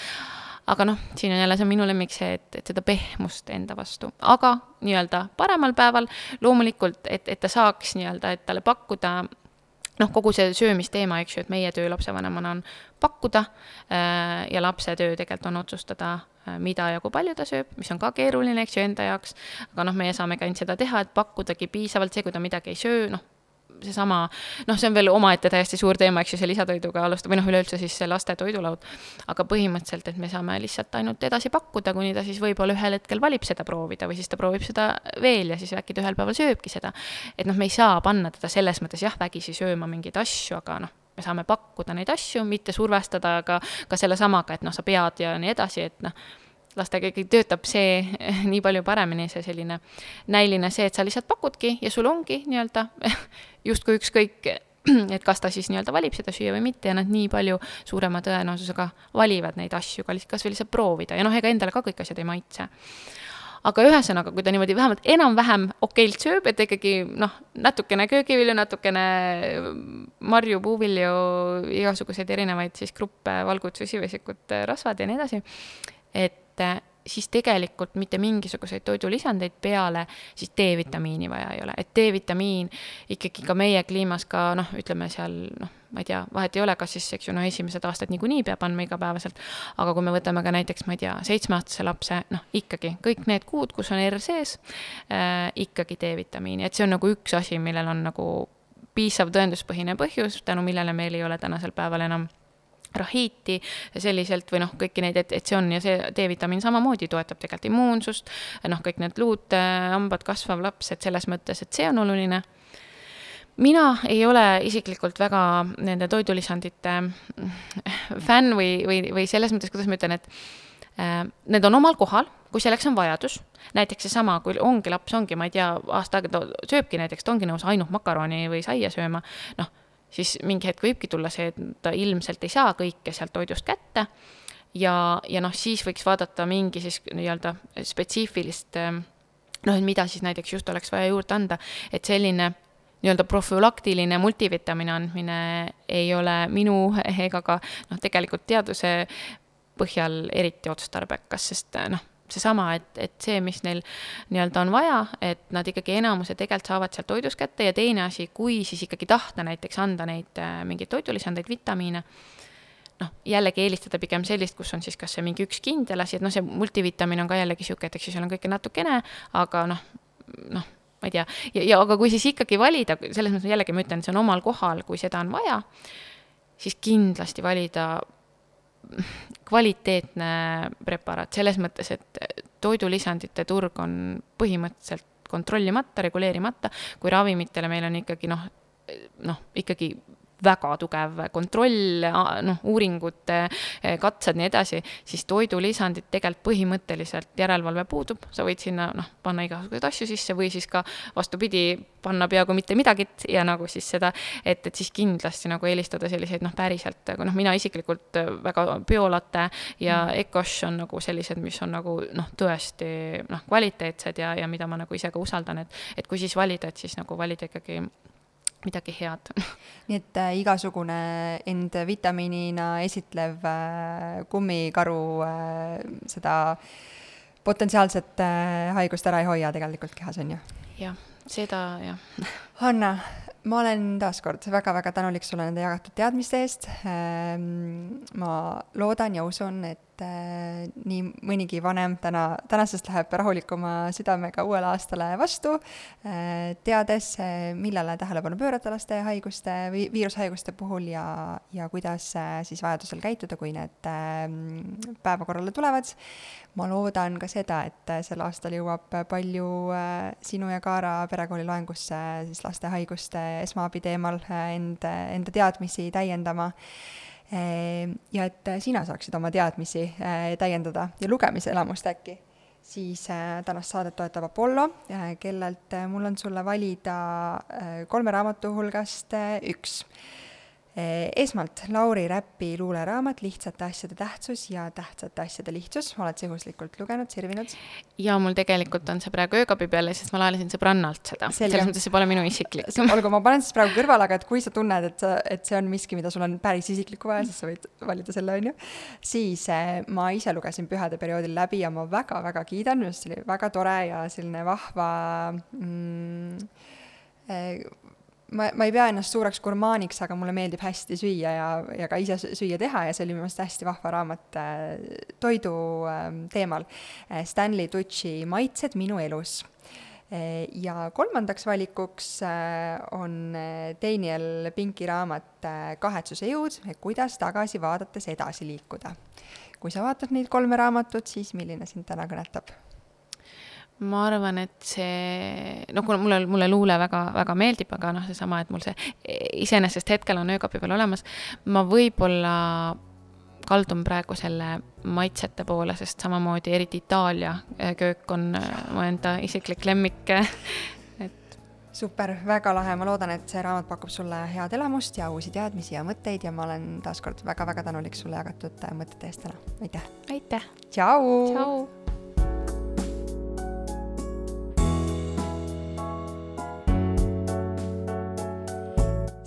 [SPEAKER 2] aga noh, siin on jälle see minu lemmik see, et, et seda pehmust enda vastu, aga nii-öelda paremal päeval loomulikult, et, et ta saaks nii-öelda, et talle pakkuda noh, kogu see söömisteema, eks ju, et meie töö lapsevanemana on pakkuda äh, ja lapse töö tegelikult on otsustada äh,, mida ja kui palju ta sööb, mis on ka keeruline, eks ju, enda jaoks. aga noh, meie saamegi ainult seda teha, et pakkudagi piisavalt, see, kui ta midagi ei söö, noh, seesama, noh, see on veel omaette täiesti suur teema, eks ju, see lisatoiduga alustada või noh, üleüldse siis see laste toidulaud. aga põhimõtteliselt, et me saame lihtsalt ainult edasi pakkuda, kuni ta siis võib-olla ühel hetkel valib seda proovida või siis ta proovib seda veel ja siis äkki ta ühel päeval sööbki seda. et noh, me ei saa panna teda selles mõttes jah, vägisi sööma mingeid asju, aga noh, me saame pakkuda neid asju, mitte survestada ka, ka sellesamaga, et noh, sa pead ja nii edasi, et noh lastega ikkagi töötab see (laughs) nii palju paremini, see selline näiline see, et sa lihtsalt pakudki ja sul ongi nii-öelda (laughs) justkui ükskõik, et kas ta siis nii-öelda valib seda süüa või mitte ja nad nii palju suurema tõenäosusega valivad neid asju ka kas või lihtsalt proovida. Ja noh, ega endale ka kõik asjad ei maitse. Aga ühesõnaga, kui ta niimoodi vähemalt enam-vähem okeilt sööb, et ikkagi noh, natukene köögivilju, natukene marju, puuvilju, igasuguseid erinevaid siis gruppe, valgud, süsivesikut, rasvad ja nii edasi, et et siis tegelikult mitte mingisuguseid toidulisandeid peale siis D-vitamiini vaja ei ole, et D-vitamiin ikkagi ka meie kliimas ka noh, ütleme seal noh, ma ei tea, vahet ei ole, kas siis, eks ju, no esimesed aastad niikuinii peab andma igapäevaselt, aga kui me võtame ka näiteks, ma ei tea, seitsmeaastase lapse, noh, ikkagi kõik need kuud, kus on R sees äh,, ikkagi D-vitamiini, et see on nagu üks asi, millel on nagu piisav tõenduspõhine põhjus, tänu millele meil ei ole tänasel päeval enam rahiiti selliselt või noh, kõiki neid, et, et see on ja see D-vitamiin samamoodi toetab tegelikult immuunsust, noh, kõik need luud, hambad, kasvav laps, et selles mõttes, et see on oluline. mina ei ole isiklikult väga nende toidulisandite fänn või, või, või selles mõttes, kuidas ma ütlen, et äh, need on omal kohal, kui selleks on vajadus, näiteks seesama, kui ongi laps, ongi, ma ei tea, aasta aega ta sööbki näiteks, ta ongi nõus ainult makaroni või saia sööma, noh siis mingi hetk võibki tulla see, et ta ilmselt ei saa kõike sealt toidust kätte. Ja, ja noh, siis võiks vaadata mingi siis nii-öelda spetsiifilist noh, et mida siis näiteks just oleks vaja juurde anda, et selline nii-öelda profülaktiline multivitamiini andmine ei ole minu (laughs) ega ka noh, tegelikult teaduse põhjal eriti otstarbekas, sest noh seesama, et, et see, mis neil nii-öelda on vaja, et nad ikkagi enamuse tegelikult saavad sealt toidust kätte ja teine asi, kui siis ikkagi tahta näiteks anda neid äh, mingeid toidulisandeid, vitamiine, noh, jällegi eelistada pigem sellist, kus on siis kas see mingi üks kindel asi, et noh, see multivitamiin on ka jällegi niisugune, et eks ju seal on kõike natukene, aga noh, noh, ma ei tea, ja, ja aga kui siis ikkagi valida, selles mõttes jällegi ma ütlen, see on omal kohal, kui seda on vaja, siis kindlasti valida kvaliteetne preparaat, selles mõttes, et toidulisandite turg on põhimõtteliselt kontrollimata, reguleerimata, kui ravimitele meil on ikkagi noh, noh, ikkagi väga tugev kontroll, noh, uuringud, katsed, nii edasi, siis toidulisandid tegelikult põhimõtteliselt järelevalve puudub, sa võid sinna noh, panna igasuguseid asju sisse või siis ka vastupidi, panna peaaegu mitte midagi ja nagu siis seda, et, et siis kindlasti nagu eelistada selliseid noh, päriselt, aga noh, mina isiklikult väga biolatte ja mm. Ecosh on nagu sellised, mis on nagu noh, tõesti noh, kvaliteetsed ja, ja mida ma nagu ise ka usaldan, et, et kui siis valida, et siis nagu valida ikkagi midagi head. (laughs)
[SPEAKER 1] nii et äh, igasugune end vitamiinina esitlev äh, kummikaru äh, seda potentsiaalset äh, haigust ära ei hoia tegelikult kehas, on ju?
[SPEAKER 2] jah, seda jah. (laughs)
[SPEAKER 1] Hanna, ma olen taaskord väga-väga tänulik sulle nende jagatud teadmiste eest. Ähm, ma loodan ja usun, et äh, nii mõnigi vanem täna, tänasest läheb rahulikuma südamega uuele aastale vastu äh,, teades äh,, millele tähelepanu pöörata laste haiguste või viirushaiguste puhul ja, ja kuidas siis vajadusel käituda, kui need äh, päevakorrale tulevad. ma loodan ka seda, et sel aastal jõuab palju sinu ja Kaara perekooli loengusse siis laste haiguste esmaabi teemal äh, end, enda teadmisi täiendama. Ehm, ja et äh, sina saaksid oma teadmisi äh, täiendada ja lugemiselamust äkki, siis tänast saadet toetab Apollo, kellelt mul on sulle valida kolme raamatu hulgast üks esmalt Lauri Räpi luuleraamat Lihtsate asjade tähtsus ja tähtsate asjade lihtsus, oled sa juhuslikult lugenud, sirvinud?
[SPEAKER 2] jaa, mul tegelikult on see praegu öökapi peal ja siis ma laenasin sõbrannalt seda. selles mõttes see pole minu isiklik.
[SPEAKER 1] olgu, ma panen siis praegu kõrvale, aga et kui sa tunned, et sa, et see on miski, mida sul on päris isiklikku vaja, siis sa võid valida selle, on ju. siis eh, ma ise lugesin pühade perioodil läbi ja ma väga-väga kiidan, minu arust see oli väga tore ja selline vahva mm, eh, ma, ma ei pea ennast suureks gurmaaniks, aga mulle meeldib hästi süüa ja, ja ka ise süüa teha ja see oli minu meelest hästi vahva raamat äh, toidu äh, teemal. Stanley Tucci Maitsed minu elus äh,. ja kolmandaks valikuks äh, on äh, Daniel Pinki raamat äh, Kahetsuse jõud, kuidas tagasi vaadates edasi liikuda. kui sa vaatad neid kolme raamatut, siis milline sind täna kõnetab?
[SPEAKER 2] Ma arvan, et see, noh, kuna mulle, mulle luule väga, väga meeldib, aga noh, seesama, et mul see iseenesest hetkel on öökapi peal olemas, ma võib-olla kaldun praegu selle maitsete poole, sest samamoodi eriti Itaalia äh, köök on äh, mu enda isiklik lemmik, et.
[SPEAKER 1] super, väga lahe, ma loodan, et see raamat pakub sulle head elamust ja uusi teadmisi ja mõtteid ja ma olen taaskord väga-väga tänulik sulle jagatud äh, mõtete eest täna, aitäh!
[SPEAKER 2] aitäh! tšau!